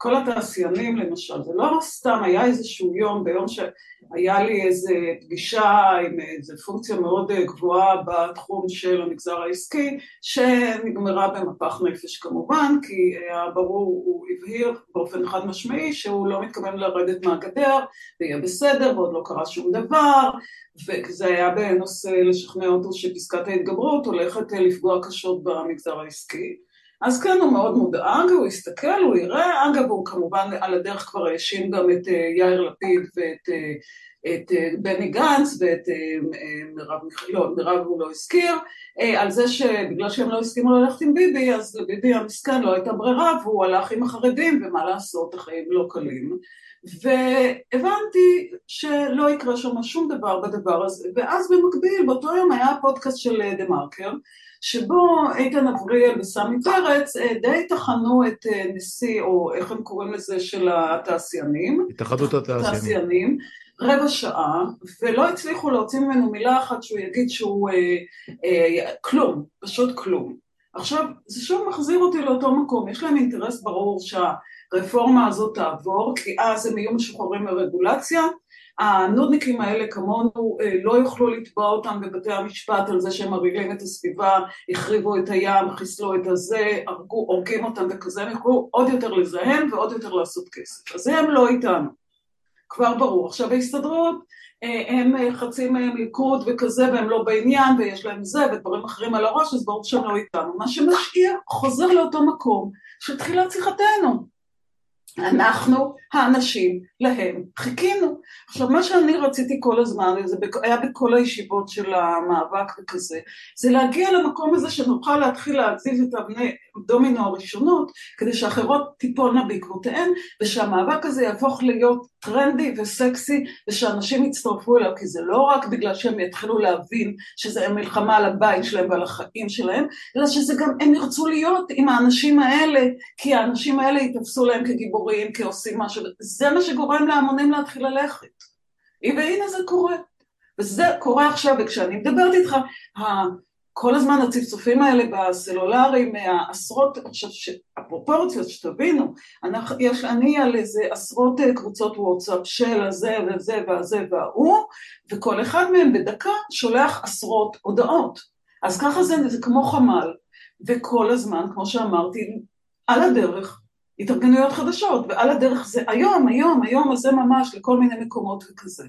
כל התעשיינים למשל, זה לא סתם היה איזשהו יום, ביום שהיה לי איזו פגישה עם איזו פונקציה מאוד גבוהה בתחום של המגזר העסקי, שנגמרה במפח נפש כמובן, כי היה ברור, הוא הבהיר באופן חד משמעי שהוא לא מתכוון לרדת מהגדר, ויהיה בסדר, ועוד לא קרה שום דבר, וזה היה בנושא לשכנע אותו שפסקת ההתגברות הולכת לפגוע קשות במגזר העסקי. אז כן, הוא מאוד מודאג, הוא יסתכל, הוא יראה, אגב, הוא כמובן על הדרך כבר האשים גם את אה, יאיר לפיד ואת אה, את אה, בני גנץ ואת מרב מיכאל, לא, מרב הוא לא הזכיר, על זה שבגלל שהם לא הסכימו ללכת עם ביבי, אז לביבי המסכן לא הייתה ברירה והוא הלך עם החרדים, ומה לעשות, החיים לא קלים. והבנתי שלא יקרה שם שום דבר בדבר הזה, ואז במקביל, באותו יום היה פודקאסט של דה מרקר, שבו איתן אבריאל וסמי פרץ אה, די טחנו את אה, נשיא, או איך הם קוראים לזה, של התעשיינים. התאחדות התעשיינים. רבע שעה, ולא הצליחו להוציא ממנו מילה אחת שהוא יגיד שהוא אה, אה, כלום, פשוט כלום. עכשיו, זה שוב מחזיר אותי לאותו מקום, יש להם אינטרס ברור שהרפורמה הזאת תעבור, כי אז הם יהיו משוחררים מרגולציה, הנודניקים האלה כמונו אה, לא יוכלו לתבוע אותם בבתי המשפט על זה שהם מרעילים את הסביבה, החריבו את הים, חיסלו את הזה, הרגו, הורגים אותם וכזה, הם יוכלו עוד יותר לזהם ועוד יותר לעשות כסף. אז הם לא איתנו, כבר ברור. עכשיו ההסתדרות, אה, הם אה, חצי מהם ליכוד וכזה והם לא בעניין ויש להם זה ודברים אחרים על הראש אז ברור שהם לא איתנו. מה שמשקיע חוזר לאותו מקום של תחילת שיחתנו. אנחנו האנשים להם חיכינו. עכשיו מה שאני רציתי כל הזמן, וזה היה בכל הישיבות של המאבק וכזה, זה להגיע למקום הזה שנוכל להתחיל להזיז את אבני דומינו הראשונות, כדי שאחרות תיפולנה בעקבותיהן, ושהמאבק הזה יהפוך להיות טרנדי וסקסי, ושאנשים יצטרפו אליו, כי זה לא רק בגלל שהם יתחילו להבין שזה מלחמה על הבית שלהם ועל החיים שלהם, אלא שזה גם הם ירצו להיות עם האנשים האלה, כי האנשים האלה יתפסו להם כגיבורים, כעושים משהו, זה מה שגורם להמונים להתחיל ללכת. והנה זה קורה. וזה קורה עכשיו, וכשאני מדברת איתך, כל הזמן הצפצופים האלה בסלולרי מהעשרות, עכשיו הפרופורציות שתבינו, אנחנו, יש אני על איזה עשרות אה, קבוצות וואטסאפ של הזה וזה והזה וההוא, וכל אחד מהם בדקה שולח עשרות הודעות. אז ככה זה, זה כמו חמ"ל, וכל הזמן, כמו שאמרתי, על הדרך התארגנויות חדשות, ועל הדרך זה היום, היום, היום הזה ממש לכל מיני מקומות וכזה.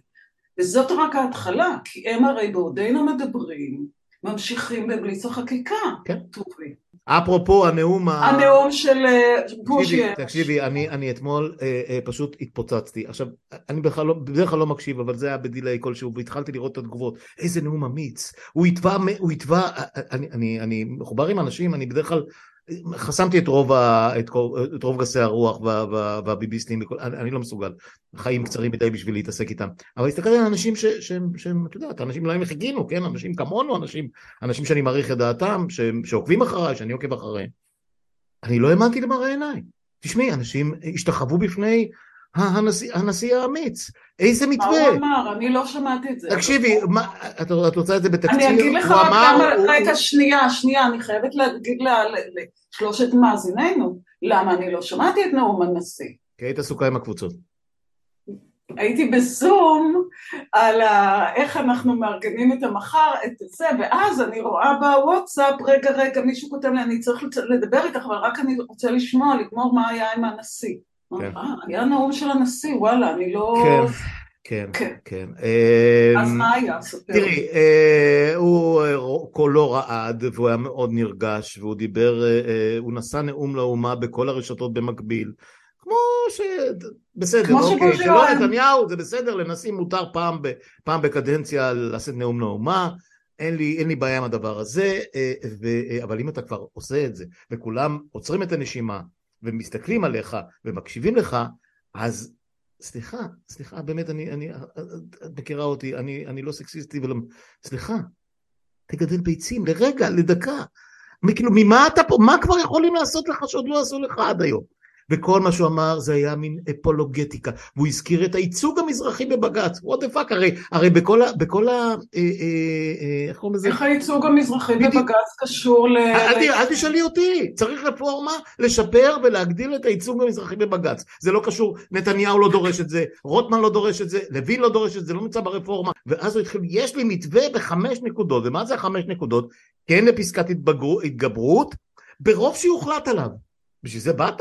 וזאת רק ההתחלה, כי הם הרי בעודנו מדברים, ממשיכים בבליץ החקיקה, כן. טובי. אפרופו הנאום הנאום של אה, בושי. תקשיבי, אני, אני אתמול אה, אה, פשוט התפוצצתי. עכשיו, אני בכלל לא, בדרך כלל לא מקשיב, אבל זה היה בדיליי כלשהו, והתחלתי לראות את התגובות. איזה נאום אמיץ. הוא התווה, הוא התווה, אה, אה, אני, אני, אני מחובר עם אנשים, אני בדרך כלל חסמתי את רוב, ה, את, את רוב גסי הרוח והביביסטים, אני, אני לא מסוגל, חיים קצרים מדי בשביל להתעסק איתם, אבל הסתכלתי על אנשים ש, שהם, שהם, את יודעת, אנשים להם חיכינו, כן, אנשים כמונו, אנשים, אנשים שאני מעריך את דעתם, ש, שעוקבים אחריי, שאני עוקב אחריהם, אני לא האמנתי למראה עיניי, תשמעי, אנשים השתחוו בפני הנשיא, הנשיא האמיץ. איזה מתווה? מה הוא אמר? אני לא שמעתי את זה. תקשיבי, מה, את, את רוצה את זה בתקציר? אני אגיד לך רק כמה, רגע, שנייה, שנייה, אני חייבת להגיד לשלושת מאזיננו, למה אני לא שמעתי את נאום הנשיא. כי היית עסוקה עם הקבוצות. הייתי בזום על ה... איך אנחנו מארגנים את המחר, את זה, ואז אני רואה בוואטסאפ, רגע רגע מישהו כותב לי אני צריך לדבר איתך אבל רק אני רוצה לשמוע, לגמור מה היה עם הנשיא. כן. אה, היה נאום של הנשיא, וואלה, אני לא... כן. כן, כן. כן. אז אמ, מה היה? תראי, אה, הוא קולו רעד והוא היה מאוד נרגש והוא דיבר, אה, אה, הוא נשא נאום לאומה בכל הרשתות במקביל. כמו ש... בסדר, כמו אוקיי, זה לא נתניהו, זה בסדר, לנשיא מותר פעם, ב... פעם בקדנציה לשאת נאום לאומה, אין לי, אין לי בעיה עם הדבר הזה, ו... אבל אם אתה כבר עושה את זה, וכולם עוצרים את הנשימה, ומסתכלים עליך, ומקשיבים לך, אז סליחה, סליחה, באמת, אני, אני, את מכירה אותי, אני, אני לא סקסיסטי ולא... סליחה, תגדל ביצים לרגע, לדקה. כאילו, ממה אתה פה, מה כבר יכולים לעשות לך שעוד לא עשו לך עד היום? וכל מה שהוא אמר זה היה מין אפולוגטיקה, והוא הזכיר את הייצוג המזרחי בבג"ץ, what the fuck, הרי, הרי בכל ה... בכל ה אה, אה, אה, איך קוראים לזה? איך הייצוג המזרחי בבג"ץ קשור ל... אל תשאלי אותי, צריך רפורמה לשפר ולהגדיל את הייצוג המזרחי בבג"ץ, זה לא קשור, נתניהו לא דורש את זה, רוטמן לא דורש את זה, לוין לא דורש את זה, לא נמצא ברפורמה, ואז הוא התחיל, יש לי מתווה בחמש נקודות, ומה זה החמש נקודות? כן לפסקת התגברות, ברוב שיוחלט עליו. בשביל זה באת?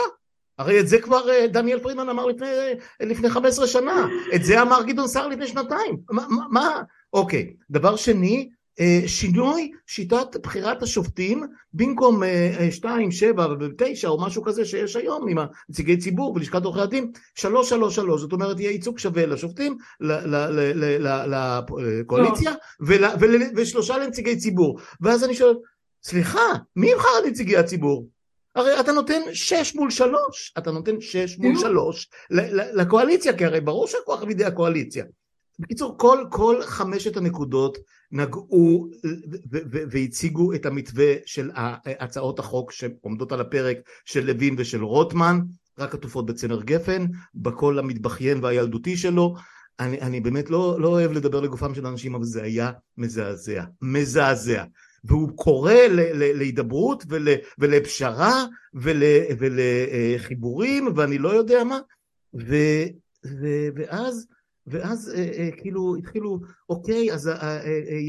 הרי את זה כבר אה, דניאל פרידמן אמר לפני, אה, לפני 15 שנה, את זה אמר גדעון סער לפני שנתיים, מה, מה? אוקיי, דבר שני, אה, שינוי שיטת בחירת השופטים במקום 2, 7 ו-9 או משהו כזה שיש היום עם נציגי ציבור ולשכת עורכי הדין 3, 3, 3 זאת אומרת יהיה ייצוג שווה לשופטים, לקואליציה ושלושה לנציגי ציבור. ואז אני שואל סליחה מי יבחר נציגי הציבור? הרי אתה נותן שש מול שלוש, אתה נותן שש מול שלוש לקואליציה, כי הרי ברור שהכוח בידי הקואליציה. בקיצור, כל, כל חמשת הנקודות נגעו והציגו את המתווה של הצעות החוק שעומדות על הפרק של לוין ושל רוטמן, רק עטופות בצמר גפן, בקול המתבכיין והילדותי שלו. אני, אני באמת לא, לא אוהב לדבר לגופם של אנשים, אבל זה היה מזעזע, מזעזע. והוא קורא להידברות ול, ולפשרה ול, ולחיבורים ואני לא יודע מה. ו, ו, ואז ואז אה, אה, כאילו התחילו אוקיי אז אה,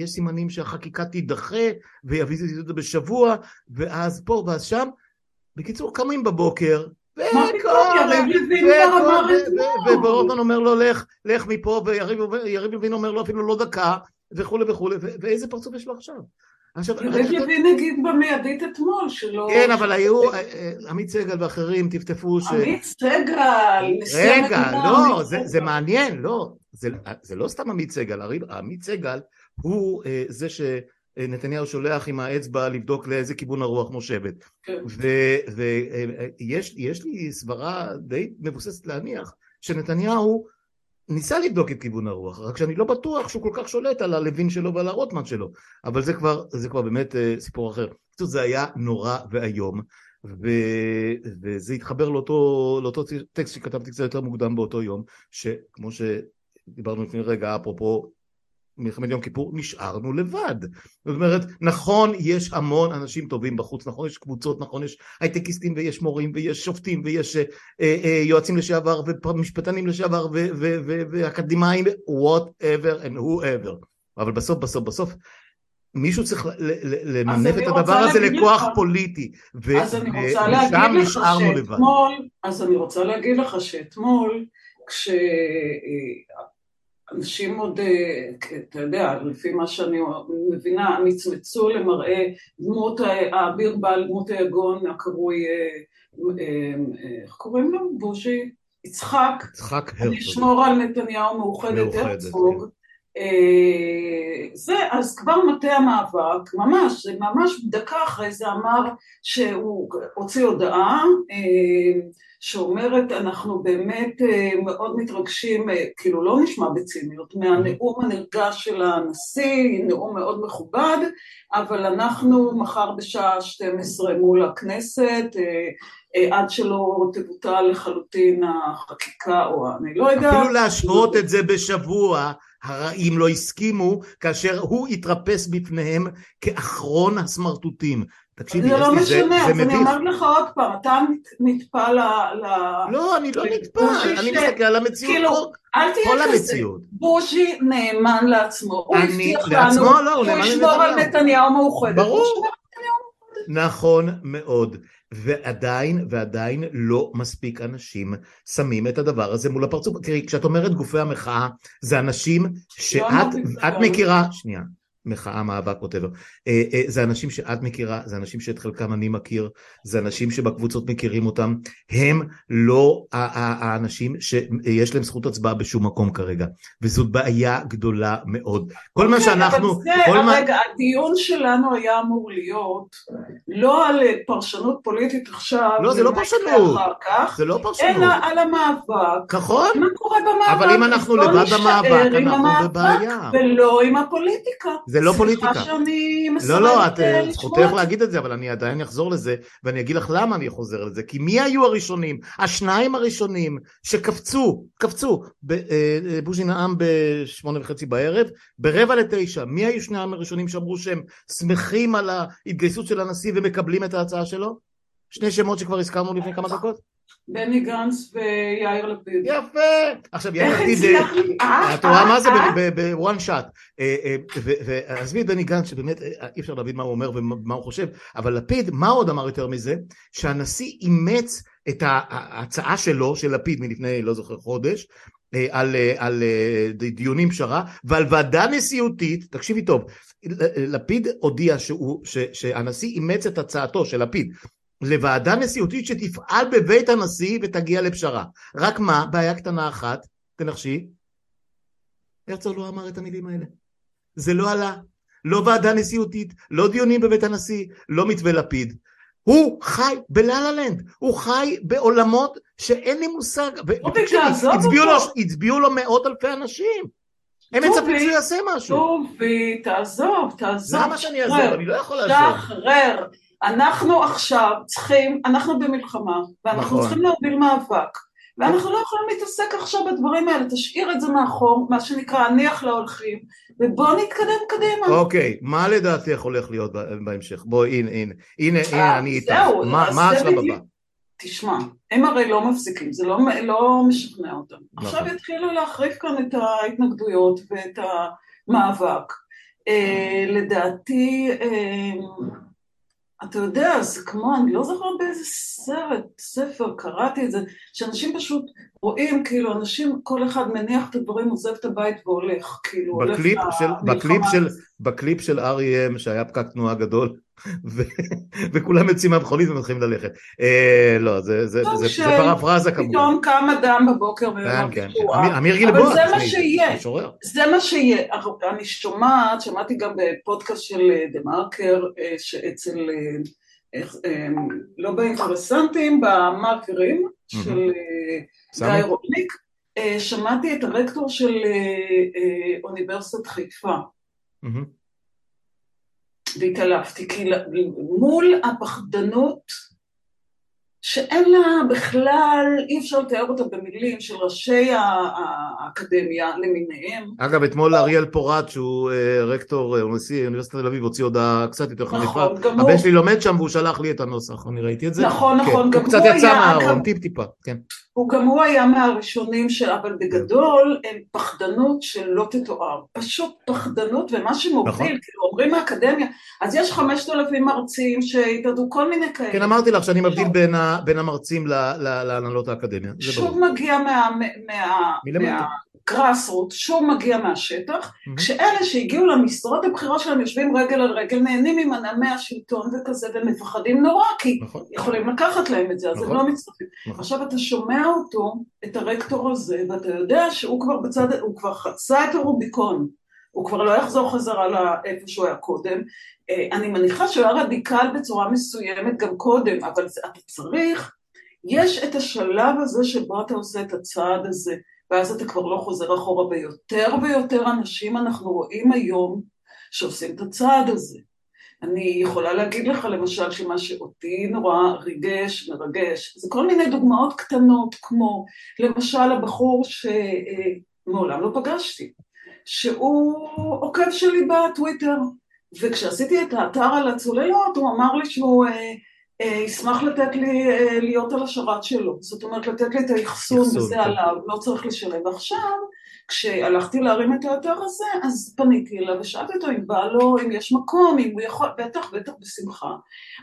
יש סימנים שהחקיקה תידחה ויביא את זה בשבוע ואז פה ואז שם. בקיצור קמים בבוקר וברובן אומר לו לך, לך מפה, ויריב לוין אומר לו אפילו לא דקה, וכולי וכולי, ואיזה פרצוף יש לו עכשיו? עכשיו... יריב לוין נגיד במיידית אתמול שלא... כן, אבל היו, אה, אה, עמית סגל ואחרים טפטפו ש... עמית סגל, רגע, לא, זה מעניין, לא. זה לא סתם עמית סגל, עמית סגל הוא אה, זה שנתניהו שולח עם האצבע לבדוק לאיזה כיוון הרוח נושבת. כן. ויש לי סברה די מבוססת להניח שנתניהו ניסה לבדוק את כיוון הרוח, רק שאני לא בטוח שהוא כל כך שולט על הלוין שלו ועל הרוטמן שלו, אבל זה כבר, זה כבר באמת uh, סיפור אחר. פשוט זה היה נורא ואיום, ו... וזה התחבר לאותו, לאותו טקסט שכתבתי קצת יותר מוקדם באותו יום, שכמו שדיברנו לפני רגע, אפרופו מלחמת יום כיפור, נשארנו לבד. זאת אומרת, נכון, יש המון אנשים טובים בחוץ, נכון, יש קבוצות, נכון, יש הייטקיסטים ויש מורים ויש שופטים ויש אה, אה, יועצים לשעבר ומשפטנים לשעבר ואקדמאים, whatever and whoever. אבל בסוף, בסוף, בסוף, מישהו צריך למנף את הדבר הזה לכוח לך, פוליטי, ושם נשארנו לבד. אז אני רוצה להגיד לך שאתמול, כש... אנשים עוד, אה, אתה יודע, לפי מה שאני מבינה, נצמצו למראה דמות האביר בעל דמות היגון הקרוי, אה, אה, איך קוראים לו? בוז'י? יצחק. יצחק הרצוג. לשמור על נתניהו מאוחדת הרצוג. כן. זה, אז כבר מטה המאבק, ממש, ממש דקה אחרי זה אמר שהוא הוציא הודעה שאומרת אנחנו באמת אה, מאוד מתרגשים, אה, כאילו לא נשמע בציניות, מהנאום הנרגש של הנשיא, נאום מאוד מכובד, אבל אנחנו מחר בשעה 12 מול הכנסת, אה, עד שלא תבוטל לחלוטין החקיקה או אני לא יודעת. אפילו להשוות את זה בשבוע, הרעים לא הסכימו כאשר הוא התרפס בפניהם כאחרון הסמרטוטים. תקשיבי, זה לא משנה, אז אני אומרת לך עוד פעם, אתה נטפע ל... לא, אני לא נטפע, אני מסתכל על המציאות, כאילו, אל תהיה כזה, בוז'י נאמן לעצמו, הוא הבטיח לנו, לא, הוא ישמור על נתניהו מאוחדת, ברור, נכון מאוד, ועדיין, ועדיין לא מספיק אנשים שמים את הדבר הזה מול הפרצוף, תראי, כשאת אומרת גופי המחאה, זה אנשים שאת מכירה, שנייה, מחאה, מאבק, ווטאבר. אה, אה, זה אנשים שאת מכירה, זה אנשים שאת חלקם אני מכיר, זה אנשים שבקבוצות מכירים אותם, הם לא האנשים שיש להם זכות הצבעה בשום מקום כרגע, וזאת בעיה גדולה מאוד. כל מה שאנחנו... אבל זה, רגע, הדיון שלנו היה אמור להיות לא על פרשנות פוליטית עכשיו, לא, זה לא פרשנות, זה לא פרשנות, אלא על המאבק. נכון. מה קורה במאבק? אבל אם אנחנו לבד במאבק, אנחנו בבעיה. ולא עם הפוליטיקה. זה לא פוליטיקה. סליחה שאני מסרבת לא, לא, את זכותך להגיד את זה, אבל אני עדיין אחזור לזה, ואני אגיד לך למה אני חוזר לזה. כי מי היו הראשונים? השניים הראשונים שקפצו, קפצו, בוז'י נאם בשמונה וחצי בערב, ברבע לתשע, מי היו שניים הראשונים שאמרו שהם שמחים על ההתגייסות של הנשיא ומקבלים את ההצעה שלו? שני שמות שכבר הזכרנו לפני כמה דקות? בני גנץ ויאיר לפיד. יפה! עכשיו יאיר לפיד, את רואה מה זה בוואן שאט. ועזבי את בני גנץ שבאמת אי אפשר להבין מה הוא אומר ומה הוא חושב, אבל לפיד, מה עוד אמר יותר מזה? שהנשיא אימץ את ההצעה שלו, של לפיד מלפני לא זוכר חודש, על, על דיונים פשרה ועל ועדה נשיאותית, תקשיבי טוב, לפיד הודיע שהוא, שהנשיא אימץ את הצעתו של לפיד לוועדה נשיאותית שתפעל בבית הנשיא ותגיע לפשרה. רק מה, בעיה קטנה אחת, תנחשי, הרצוג לא אמר את המילים האלה. זה לא עלה. לא ועדה נשיאותית, לא דיונים בבית הנשיא, לא מתווה לפיד. הוא חי בלה לנד, הוא חי בעולמות שאין לי מושג. הצביעו לו מאות אלפי אנשים. הם מצפים שהוא יעשה משהו. טובי, תעזוב, תעזוב. למה שאני אעזוב? אני לא יכול לעזוב. שחרר. אנחנו עכשיו צריכים, אנחנו במלחמה, ואנחנו נכון. צריכים להוביל מאבק, ואנחנו לא יכולים להתעסק עכשיו בדברים האלה, תשאיר את זה מאחור, מה שנקרא הניח להולכים, ובוא נתקדם קדימה. אוקיי, מה לדעתך הולך להיות בהמשך? בואי, הנה, הנה, הנה, הנה, אני איתך. מה, מה השלב הבא? תשמע, הם הרי לא מפסיקים, זה לא, לא משכנע אותם. נכון. עכשיו יתחילו להחריף כאן את ההתנגדויות ואת המאבק. אה, לדעתי, אה, אתה יודע, זה כמו, אני לא זוכרת באיזה סרט, ספר, קראתי את זה, שאנשים פשוט רואים, כאילו, אנשים, כל אחד מניח את הדברים, עוזב את הבית והולך, כאילו, בקליפ הולך של, בקליפ של, בקליפ של R.E.M. שהיה פקק תנועה גדול, וכולם יוצאים מהמכונית ומתחילים ללכת. אה, לא, זה, זה, זה, זה פרפרזה כמובן. פתאום קם אדם בבוקר כן, כן, כן. אמיר גלבוע. אבל זה מה שיהיה. זה מה שיהיה. אני שומעת, שמעתי גם בפודקאסט של דה מרקר, שאצל, לא באינטרסנטים, במרקרים של גיא רודניק, שמעתי את הרקטור של אוניברסיטת חיפה. והתעלפתי, כי מול הפחדנות שאין לה בכלל, אי אפשר לתאר אותה במילים של ראשי האקדמיה למיניהם. אגב, אתמול אריאל פורט, שהוא אה, רקטור, או אה, נשיא אוניברסיטת תל אביב, הוציא הודעה קצת יותר חריפה. נכון, גם הוא... הבן שלי לומד שם והוא שלח לי את הנוסח, אני ראיתי את זה. נכון, כן. נכון, גם הוא... הוא קצת יצא מהארון, טיפ טיפה, כן. הוא גם הוא היה מהראשונים של, אבל בגדול הם פחדנות שלא תתואר, פשוט פחדנות ומה שמוביל, נכון. כאילו אומרים מהאקדמיה, אז יש חמשת אלפים מרצים שהתאדו כל מיני כאלה. כן, אמרתי לך שאני מבדיל בין, ה, בין המרצים להנהלות האקדמיה. שוב מגיע מה... מה, מה שוב מגיע מהשטח, mm-hmm. כשאלה שהגיעו למשרות הבחירות שלהם יושבים רגל על רגל, נהנים ממנעמי השלטון וכזה, ומפחדים נורא, כי נכון. יכולים לקחת להם את זה, אז נכון. הם לא מצטרפים. נכון. עכשיו אתה שומע אותו, את הרקטור הזה, ואתה יודע שהוא כבר בצד, הוא כבר חצה את הרוביקון, הוא כבר לא יחזור חזרה לאיפה שהוא היה קודם. אה, אני מניחה שהוא היה רדיקל בצורה מסוימת גם קודם, אבל אתה צריך, יש את השלב הזה שבו אתה עושה את הצעד הזה. ואז אתה כבר לא חוזר אחורה, ויותר ויותר אנשים אנחנו רואים היום שעושים את הצעד הזה. אני יכולה להגיד לך למשל שמה שאותי נורא ריגש, מרגש, זה כל מיני דוגמאות קטנות כמו למשל הבחור שמעולם לא פגשתי, שהוא עוקב שלי בטוויטר, וכשעשיתי את האתר על הצוללות, הוא אמר לי שהוא אה, ישמח לתת לי אה, להיות על השרת שלו. זאת אומרת, לתת לי את האחסון, וזה כן. עליו, לא צריך לשלם. ועכשיו, כשהלכתי להרים את האתר הזה, אז פניתי אליו ושאלתי אותו אם בא לו, אם יש מקום, אם הוא יכול, בטח, בטח, בשמחה.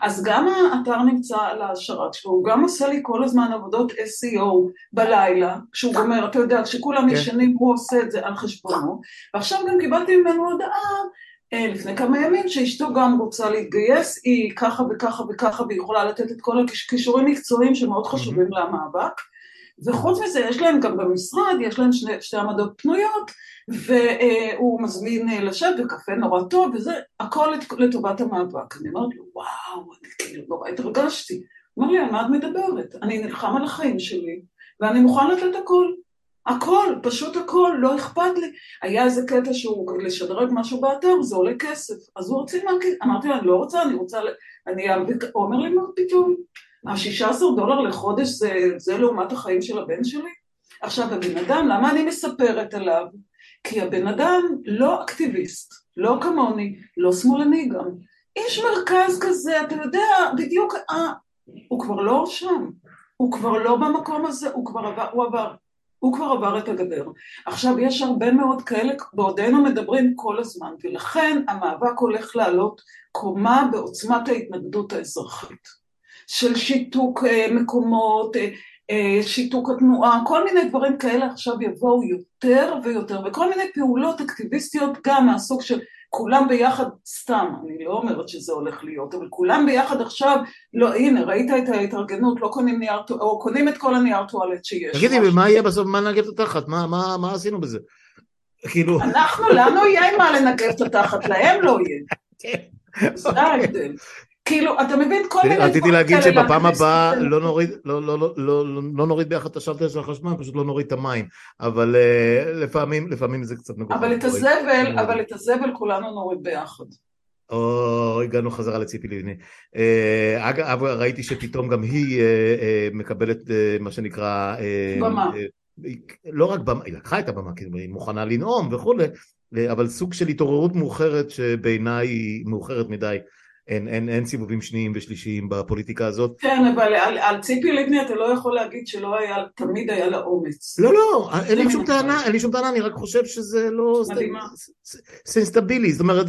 אז גם האתר נמצא על השרת שלו, הוא גם עושה לי כל הזמן עבודות SEO בלילה, כשהוא גומר, אתה יודע, כשכולם כן. ישנים הוא עושה את זה על חשבונו, ועכשיו גם קיבלתי ממנו הודעה אה, לפני כמה ימים שאשתו גם רוצה להתגייס, היא ככה וככה וככה והיא יכולה לתת את כל הכישורים מקצועיים שמאוד חשובים למאבק. וחוץ מזה יש להם גם במשרד, יש להם שני, שתי עמדות פנויות והוא מזמין אה, לשבת וקפה נורא טוב וזה הכל לטובת המאבק. אני אומרת לו וואו, אני כאילו נורא התרגשתי. הוא אומר לי על מה את מדברת? אני נלחם על החיים שלי ואני מוכן לתת הכל. הכל, פשוט הכל, לא אכפת לי. היה איזה קטע שהוא לשדרג משהו באתר, זה עולה כסף. אז הוא רוצה מהכסף, אמרתי לו, אני לא רוצה, אני רוצה, אני, הוא אומר לי, מה פתאום? ה-16 דולר לחודש זה, זה לעומת החיים של הבן שלי? עכשיו, הבן אדם, למה אני מספרת עליו? כי הבן אדם לא אקטיביסט, לא כמוני, לא שמאלני גם. איש מרכז כזה, אתה יודע, בדיוק, אה, הוא כבר לא שם, הוא כבר לא במקום הזה, הוא כבר עבר, הוא עבר, הוא כבר עבר את הגדר. עכשיו, יש הרבה מאוד כאלה, בעודנו מדברים כל הזמן, ולכן המאבק הולך לעלות קומה בעוצמת ההתנגדות האזרחית. של שיתוק אה, מקומות, אה, אה, שיתוק התנועה, כל מיני דברים כאלה עכשיו יבואו יותר ויותר, וכל מיני פעולות אקטיביסטיות גם מהסוג של כולם ביחד, סתם, אני לא אומרת שזה הולך להיות, אבל כולם ביחד עכשיו, לא, הנה, ראית את ההתארגנות, לא קונים נייר, או קונים את כל הנייר טואלט שיש. תגידי, ומה יהיה בסוף, מה נגב את התחת? מה, מה, מה עשינו בזה? כאילו... אנחנו, לנו יהיה מה לנגב את התחת, להם לא יהיה. [LAUGHS] כן. זה ההבדל. כאילו, אתה מבין כל מיני... רציתי להגיד שבפעם הבאה לא, לא, לא, לא נוריד ביחד את השלטר של החשמל, פשוט לא נוריד את המים, אבל אה, לפעמים זה קצת מגוחך. אבל את הזבל, אבל את הזבל כולנו נוריד ביחד. או, הגענו חזרה לציפי לבני. אה, אגב, ראיתי שפתאום גם היא אה, מקבלת מה שנקרא... במה. לא רק במה, היא לקחה את הבמה, כי היא מוכנה לנאום וכולי, אבל סוג של התעוררות מאוחרת שבעיניי היא מאוחרת מדי. אין, אין, אין סיבובים שניים ושלישיים בפוליטיקה הזאת. כן, אבל על, על ציפי לבני אתה לא יכול להגיד שלא היה, תמיד היה לה אומץ. לא, לא, אין לי שום טענה, אין לי שום טענה, אני רק חושב שזה לא... מדהימה. סנסטבילי, זאת אומרת,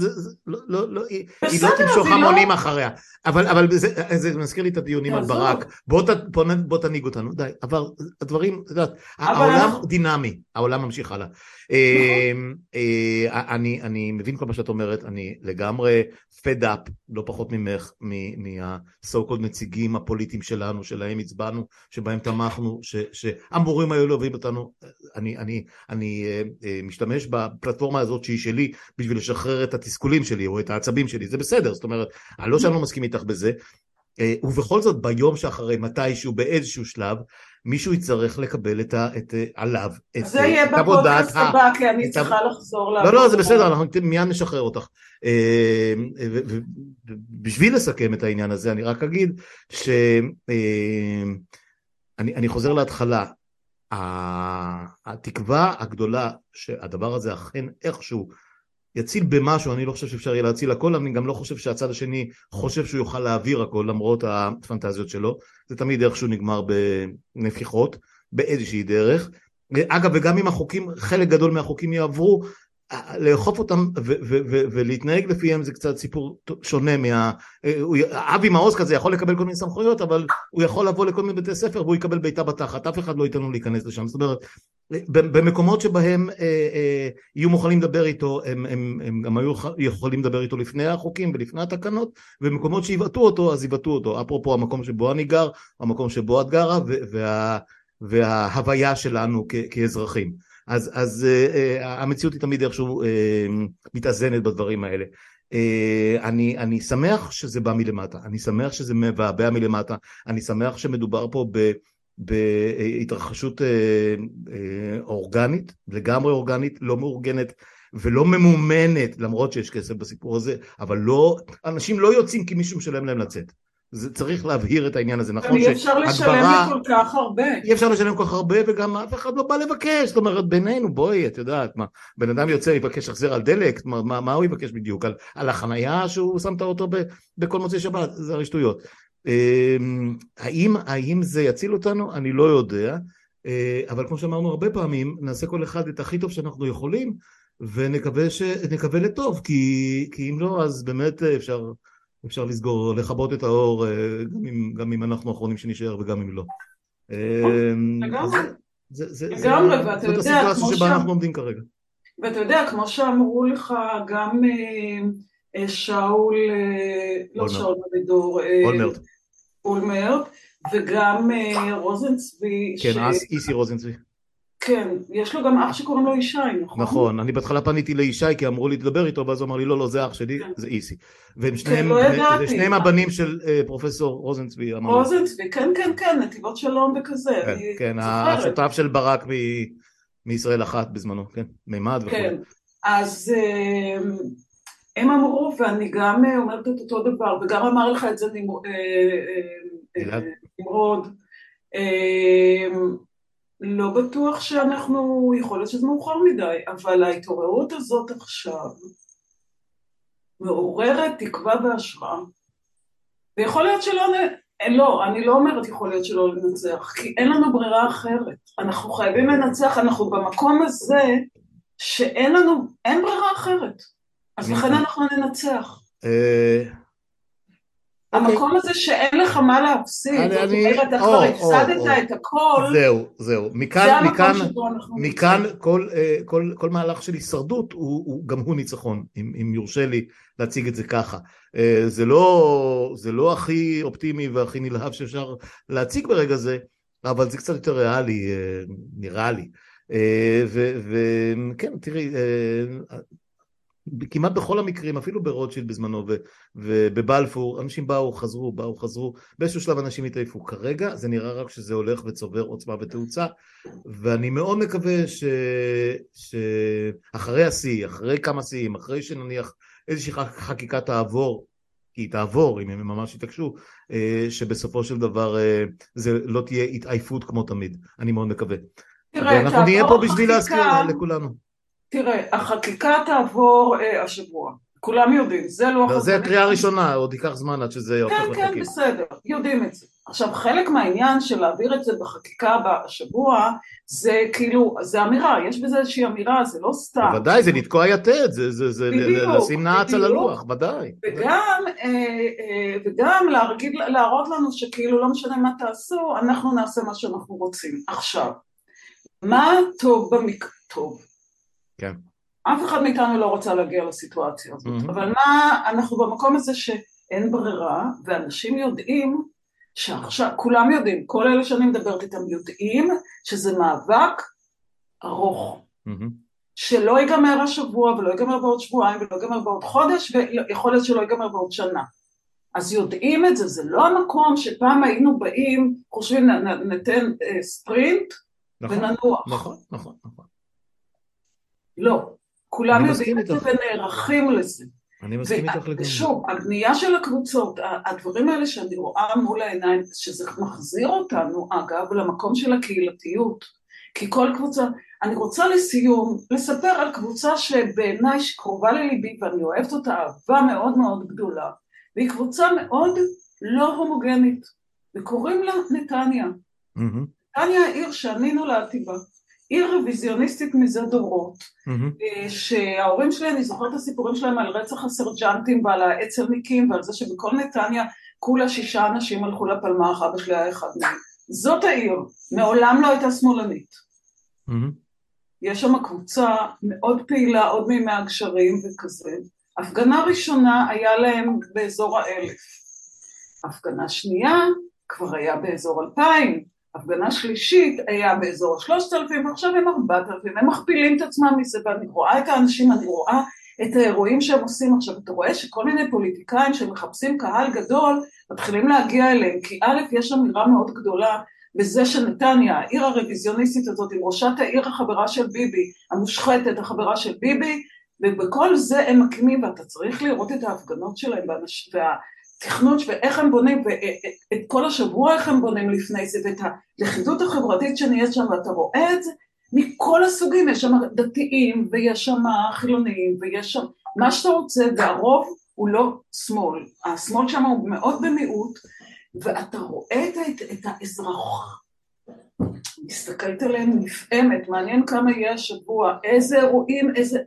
לא, לא, לא, היא לא תמשוך לא- המונים אחריה. אבל, אבל זה, זה מזכיר לי את הדיונים על ברק. בוא, בוא, בוא תנהיג אותנו, די. אבל הדברים, את יודעת, העולם דינמי, העולם ממשיך הלאה. נכון. אמ, אה, אני, אני מבין כל מה שאת אומרת, אני לגמרי fed up, לא פחות ממך, מה-so נציגים הפוליטיים שלנו, שלהם הצבענו, שבהם תמכנו, שאמורים היו להוביל אותנו. אני, אני, אני אה, אה, משתמש בפלטפורמה הזאת שהיא שלי בשביל לשחרר את התסכולים שלי או את העצבים שלי, זה בסדר, זאת אומרת, לא שאני לא מסכים איתך בזה, ובכל זאת ביום שאחרי מתישהו באיזשהו שלב מישהו יצטרך לקבל את ה, את, עליו את זה יהיה בפודקאסט הבא כי אני צריכה לחזור לא לא זה בסדר אנחנו מיד נשחרר אותך. בשביל לסכם את העניין הזה אני רק אגיד שאני חוזר להתחלה. התקווה הגדולה שהדבר הזה אכן איכשהו יציל במשהו, אני לא חושב שאפשר יהיה להציל הכל, אני גם לא חושב שהצד השני חושב שהוא יוכל להעביר הכל למרות הפנטזיות שלו, זה תמיד איכשהו נגמר בנפיחות, באיזושהי דרך. אגב, וגם אם החוקים, חלק גדול מהחוקים יעברו, לאכוף אותם ולהתנהג לפיהם זה קצת סיפור שונה מה... אבי מעוז כזה יכול לקבל כל מיני סמכויות אבל הוא יכול לבוא לכל מיני בתי ספר והוא יקבל בעיטה בתחת. אף אחד לא ייתן לו להיכנס לשם. זאת אומרת במקומות שבהם אה, אה, יהיו מוכנים לדבר איתו הם, הם, הם גם היו יכולים לדבר איתו לפני החוקים ולפני התקנות ובמקומות שיבעטו אותו אז יבעטו אותו. אפרופו המקום שבו אני גר המקום שבו את גרה וה, וההוויה שלנו כאזרחים אז, אז uh, המציאות היא תמיד איכשהו uh, מתאזנת בדברים האלה. Uh, אני, אני שמח שזה בא מלמטה, אני שמח שזה מבעבע מלמטה, אני שמח שמדובר פה ב... בהתרחשות uh, uh, אורגנית, לגמרי אורגנית, לא מאורגנת ולא ממומנת, למרות שיש כסף בסיפור הזה, אבל לא, אנשים לא יוצאים כי מישהו משלם להם לצאת. זה צריך להבהיר את העניין הזה, נכון אי אפשר לשלם כל כך הרבה. אי אפשר לשלם כל כך הרבה וגם אף אחד לא בא לבקש, זאת אומרת בינינו בואי את יודעת מה, בן אדם יוצא יבקש החזר על דלק, מה, מה, מה הוא יבקש בדיוק, על, על החנייה שהוא שם את האוטו בכל מוצאי שבת, זה הרי שטויות. אמ, האם, האם זה יציל אותנו? אני לא יודע, אה, אבל כמו שאמרנו הרבה פעמים, נעשה כל אחד את הכי טוב שאנחנו יכולים ונקווה ש... לטוב, כי, כי אם לא אז באמת אפשר אפשר לסגור, לכבות את האור אה, גם אם, גם אם אנחנו האחרונים שנשאר וגם אם לא. לגמרי, לגמרי, ואתה יודע, זאת הסיטואציה שבה אנחנו עומדים כרגע. ואתה יודע, כמו שאמרו לך גם אה, אה, שאול, לא שאול מרידור, אולמרט, אולמרט, וגם רוזנצבי, כן, איסי רוזנצבי. כן, יש לו גם אח שקוראים לו ישי, נכון? נכון, אני בהתחלה פניתי לישי כי אמרו לי לדבר איתו ואז הוא אמר לי לא, לא, זה אח שלי, כן. זה איסי. והם שניהם, כן, לא שניהם הבנים של uh, פרופסור רוזנצבי. רוזנצבי, כן, כן, כן, נתיבות שלום וכזה. כן, כן השותף של ברק מישראל אחת בזמנו, כן, מימד וכו'. כן, אז uh, הם אמרו, ואני גם אומרת את אותו דבר, וגם אמר לך את זה נמרוד. לא בטוח שאנחנו, יכול להיות שזה מאוחר מדי, אבל ההתעוררות הזאת עכשיו מעוררת תקווה והשראה, ויכול להיות שלא, נ... לא, אני לא אומרת יכול להיות שלא לנצח, כי אין לנו ברירה אחרת. אנחנו חייבים לנצח, אנחנו במקום הזה שאין לנו, אין ברירה אחרת. אז לכן אנחנו ננצח. אה, המקום הזה שאין לך מה להפסיד, זאת אומרת, אתה כבר הפסדת את הכל, זהו, זהו, מכאן, מכאן, מכאן כל, אה, כל, מהלך של הישרדות גם הוא ניצחון, אם, יורשה לי להציג את זה ככה. אה, זה לא, זה לא הכי אופטימי והכי נלהב שאפשר להציג ברגע זה, אבל זה קצת יותר ריאלי, אה, נראה לי. וכן, תראי, כמעט בכל המקרים, אפילו ברוטשילד בזמנו ובבלפור, אנשים באו, חזרו, באו, חזרו, באיזשהו שלב אנשים התעייפו. כרגע זה נראה רק שזה הולך וצובר עוצמה ותאוצה, ואני מאוד מקווה ש... שאחרי השיא, אחרי כמה שיאים, אחרי שנניח איזושהי חקיקה תעבור, כי היא תעבור, אם הם ממש יתעקשו, אה, שבסופו של דבר אה, זה לא תהיה התעייפות כמו תמיד. אני מאוד מקווה. תראה, ואנחנו נהיה פה בשביל להזכיר לכולנו. תראה, החקיקה תעבור אה, השבוע, כולם יודעים, זה לא... לא זה קריאה ראשונה, עוד ייקח זמן עד שזה יהפוך כן. כן, כן, בסדר, יודעים את זה. עכשיו, חלק מהעניין של להעביר את זה בחקיקה בשבוע, זה כאילו, זה אמירה, יש בזה איזושהי אמירה, זה לא סתם. בוודאי, זה לתקוע יתד, זה, זה, זה בדיוק, לשים נעץ על הלוח, ודאי. וגם, אה, אה, וגם להרגיל, להראות לנו שכאילו לא משנה מה תעשו, אנחנו נעשה מה שאנחנו רוצים. עכשיו, מה טוב במקרה, טוב, כן. אף אחד מאיתנו לא רוצה להגיע לסיטואציה הזאת, mm-hmm. אבל מה, אנחנו במקום הזה שאין ברירה, ואנשים יודעים שעכשיו, כולם יודעים, כל אלה שאני מדברת איתם יודעים שזה מאבק ארוך. Mm-hmm. שלא ייגמר השבוע ולא ייגמר בעוד שבועיים ולא ייגמר בעוד חודש ויכול להיות שלא ייגמר בעוד שנה. אז יודעים את זה, זה לא המקום שפעם היינו באים, חושבים ניתן אה, ספרינט נכון, וננוח. נכון, נכון, נכון. לא, כולם יודעים את זה ונערכים לזה. אני מסכים איתך לגמרי. שוב, הבנייה של הקבוצות, הדברים האלה שאני רואה מול העיניים, שזה מחזיר אותנו, אגב, למקום של הקהילתיות. כי כל קבוצה, אני רוצה לסיום לספר על קבוצה שבעיניי קרובה לליבי ואני אוהבת אותה אהבה מאוד מאוד גדולה, והיא קבוצה מאוד לא הומוגנית, וקוראים לה נתניה. נתניה העיר שאני נולדתי בה. עיר רוויזיוניסטית מזה דורות, mm-hmm. שההורים שלי, אני זוכרת את הסיפורים שלהם על רצח הסרג'נטים ועל האצ"לניקים ועל זה שבכל נתניה כולה שישה אנשים הלכו לפלמ"ח, אבא שלי היה אחד מהם. זאת העיר, מעולם לא הייתה שמאלנית. Mm-hmm. יש שם קבוצה מאוד פעילה, עוד מימי הגשרים וכזה. הפגנה ראשונה היה להם באזור האלף. הפגנה שנייה כבר היה באזור אלפיים. הפגנה שלישית היה באזור השלושת אלפים ועכשיו הם ארבעת אלפים, הם מכפילים את עצמם מזה ואני רואה את האנשים, אני רואה את האירועים שהם עושים עכשיו, אתה רואה שכל מיני פוליטיקאים שמחפשים קהל גדול מתחילים להגיע אליהם כי א' יש אמירה מאוד גדולה בזה שנתניה, העיר הרוויזיוניסטית הזאת עם ראשת העיר החברה של ביבי, המושחתת החברה של ביבי ובכל זה הם מקימים ואתה צריך לראות את ההפגנות שלהם. התכנון ואיך הם בונים, ואת כל השבוע איך הם בונים לפני זה, ואת הלכידות החברתית שנהיית שם, ואתה רואה את זה? מכל הסוגים, יש שם דתיים, ויש שם חילונים, ויש שם מה שאתה רוצה, והרוב הוא לא שמאל, השמאל שם הוא מאוד במיעוט, ואתה רואה את, את האזרח, מסתכלת עליהם נפעמת, מעניין כמה יהיה השבוע, איזה אירועים, איזה...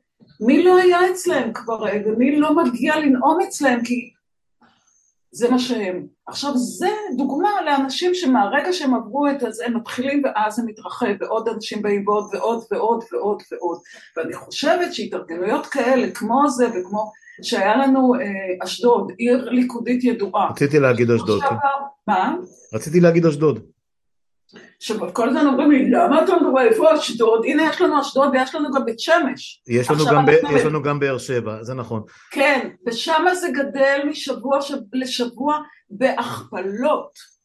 מי לא היה אצלהם כבר, ומי לא מגיע לנאום אצלהם, כי זה מה שהם. עכשיו זה דוגמה לאנשים שמהרגע שהם עברו את זה הם מתחילים ואז זה מתרחב ועוד אנשים באים ועוד ועוד ועוד ועוד ועוד ואני חושבת שהתארגנויות כאלה כמו זה וכמו שהיה לנו אה, אשדוד, עיר ליכודית ידועה. רציתי להגיד אשדוד. כן. מה? רציתי להגיד אשדוד. עכשיו כל הזמן אומרים לי למה אתה מדבר איפה אשדוד? הנה יש לנו אשדוד ויש לנו גם בית שמש. יש לנו, גם, ב... יש לנו גם באר שבע, זה נכון. כן, ושם זה גדל משבוע לשבוע בהכפלות.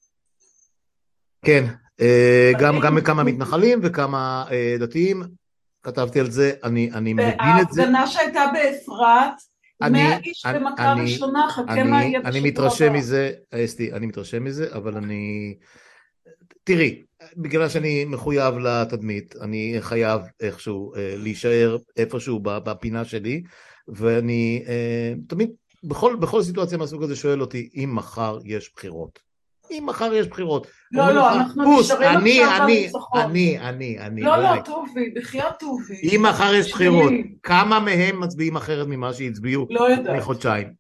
כן, אה, גם, גם כמה מתנחלים וכמה אה, דתיים, כתבתי על זה, אני, אני מבין את זה. ההפגנה שהייתה באפרת, מאה איש במכה ראשונה, חכה מה יהיה בשבוע הבא. אני מתרשם מזה, אסתי, אני מתרשם מזה, אבל אני... תראי, בגלל שאני מחויב לתדמית, אני חייב איכשהו אה, להישאר איפשהו בפינה שלי, ואני אה, תמיד, בכל, בכל סיטואציה מהסוג הזה שואל אותי, אם מחר יש בחירות. אם מחר יש בחירות. לא, לא, אנחנו נשארים עכשיו בניצחון. אני, אני, אני. לא, לא, טובי, בחייאת טובי. אם מחר יש בחירות, כמה מהם מצביעים אחרת ממה שהצביעו לא לפני חודשיים?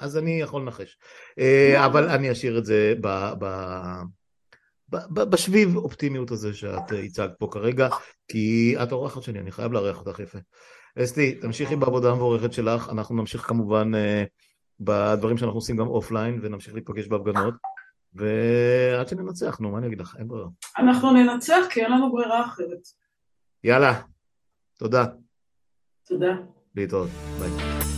אז אני יכול לנחש. אה, לא. אבל אני אשאיר את זה ב... בשביב אופטימיות הזה שאת הצגת פה כרגע, כי את האורחת שלי, אני חייב לארח אותך יפה. אסתי, תמשיכי בעבודה המבורכת שלך, אנחנו נמשיך כמובן uh, בדברים שאנחנו עושים גם offline, ונמשיך להיפגש בהפגנות, ועד שננצח, נו, מה אני אגיד לך, אין ברירה. אנחנו ננצח כי אין לנו ברירה אחרת. יאללה, תודה. תודה. להתראות, ביי.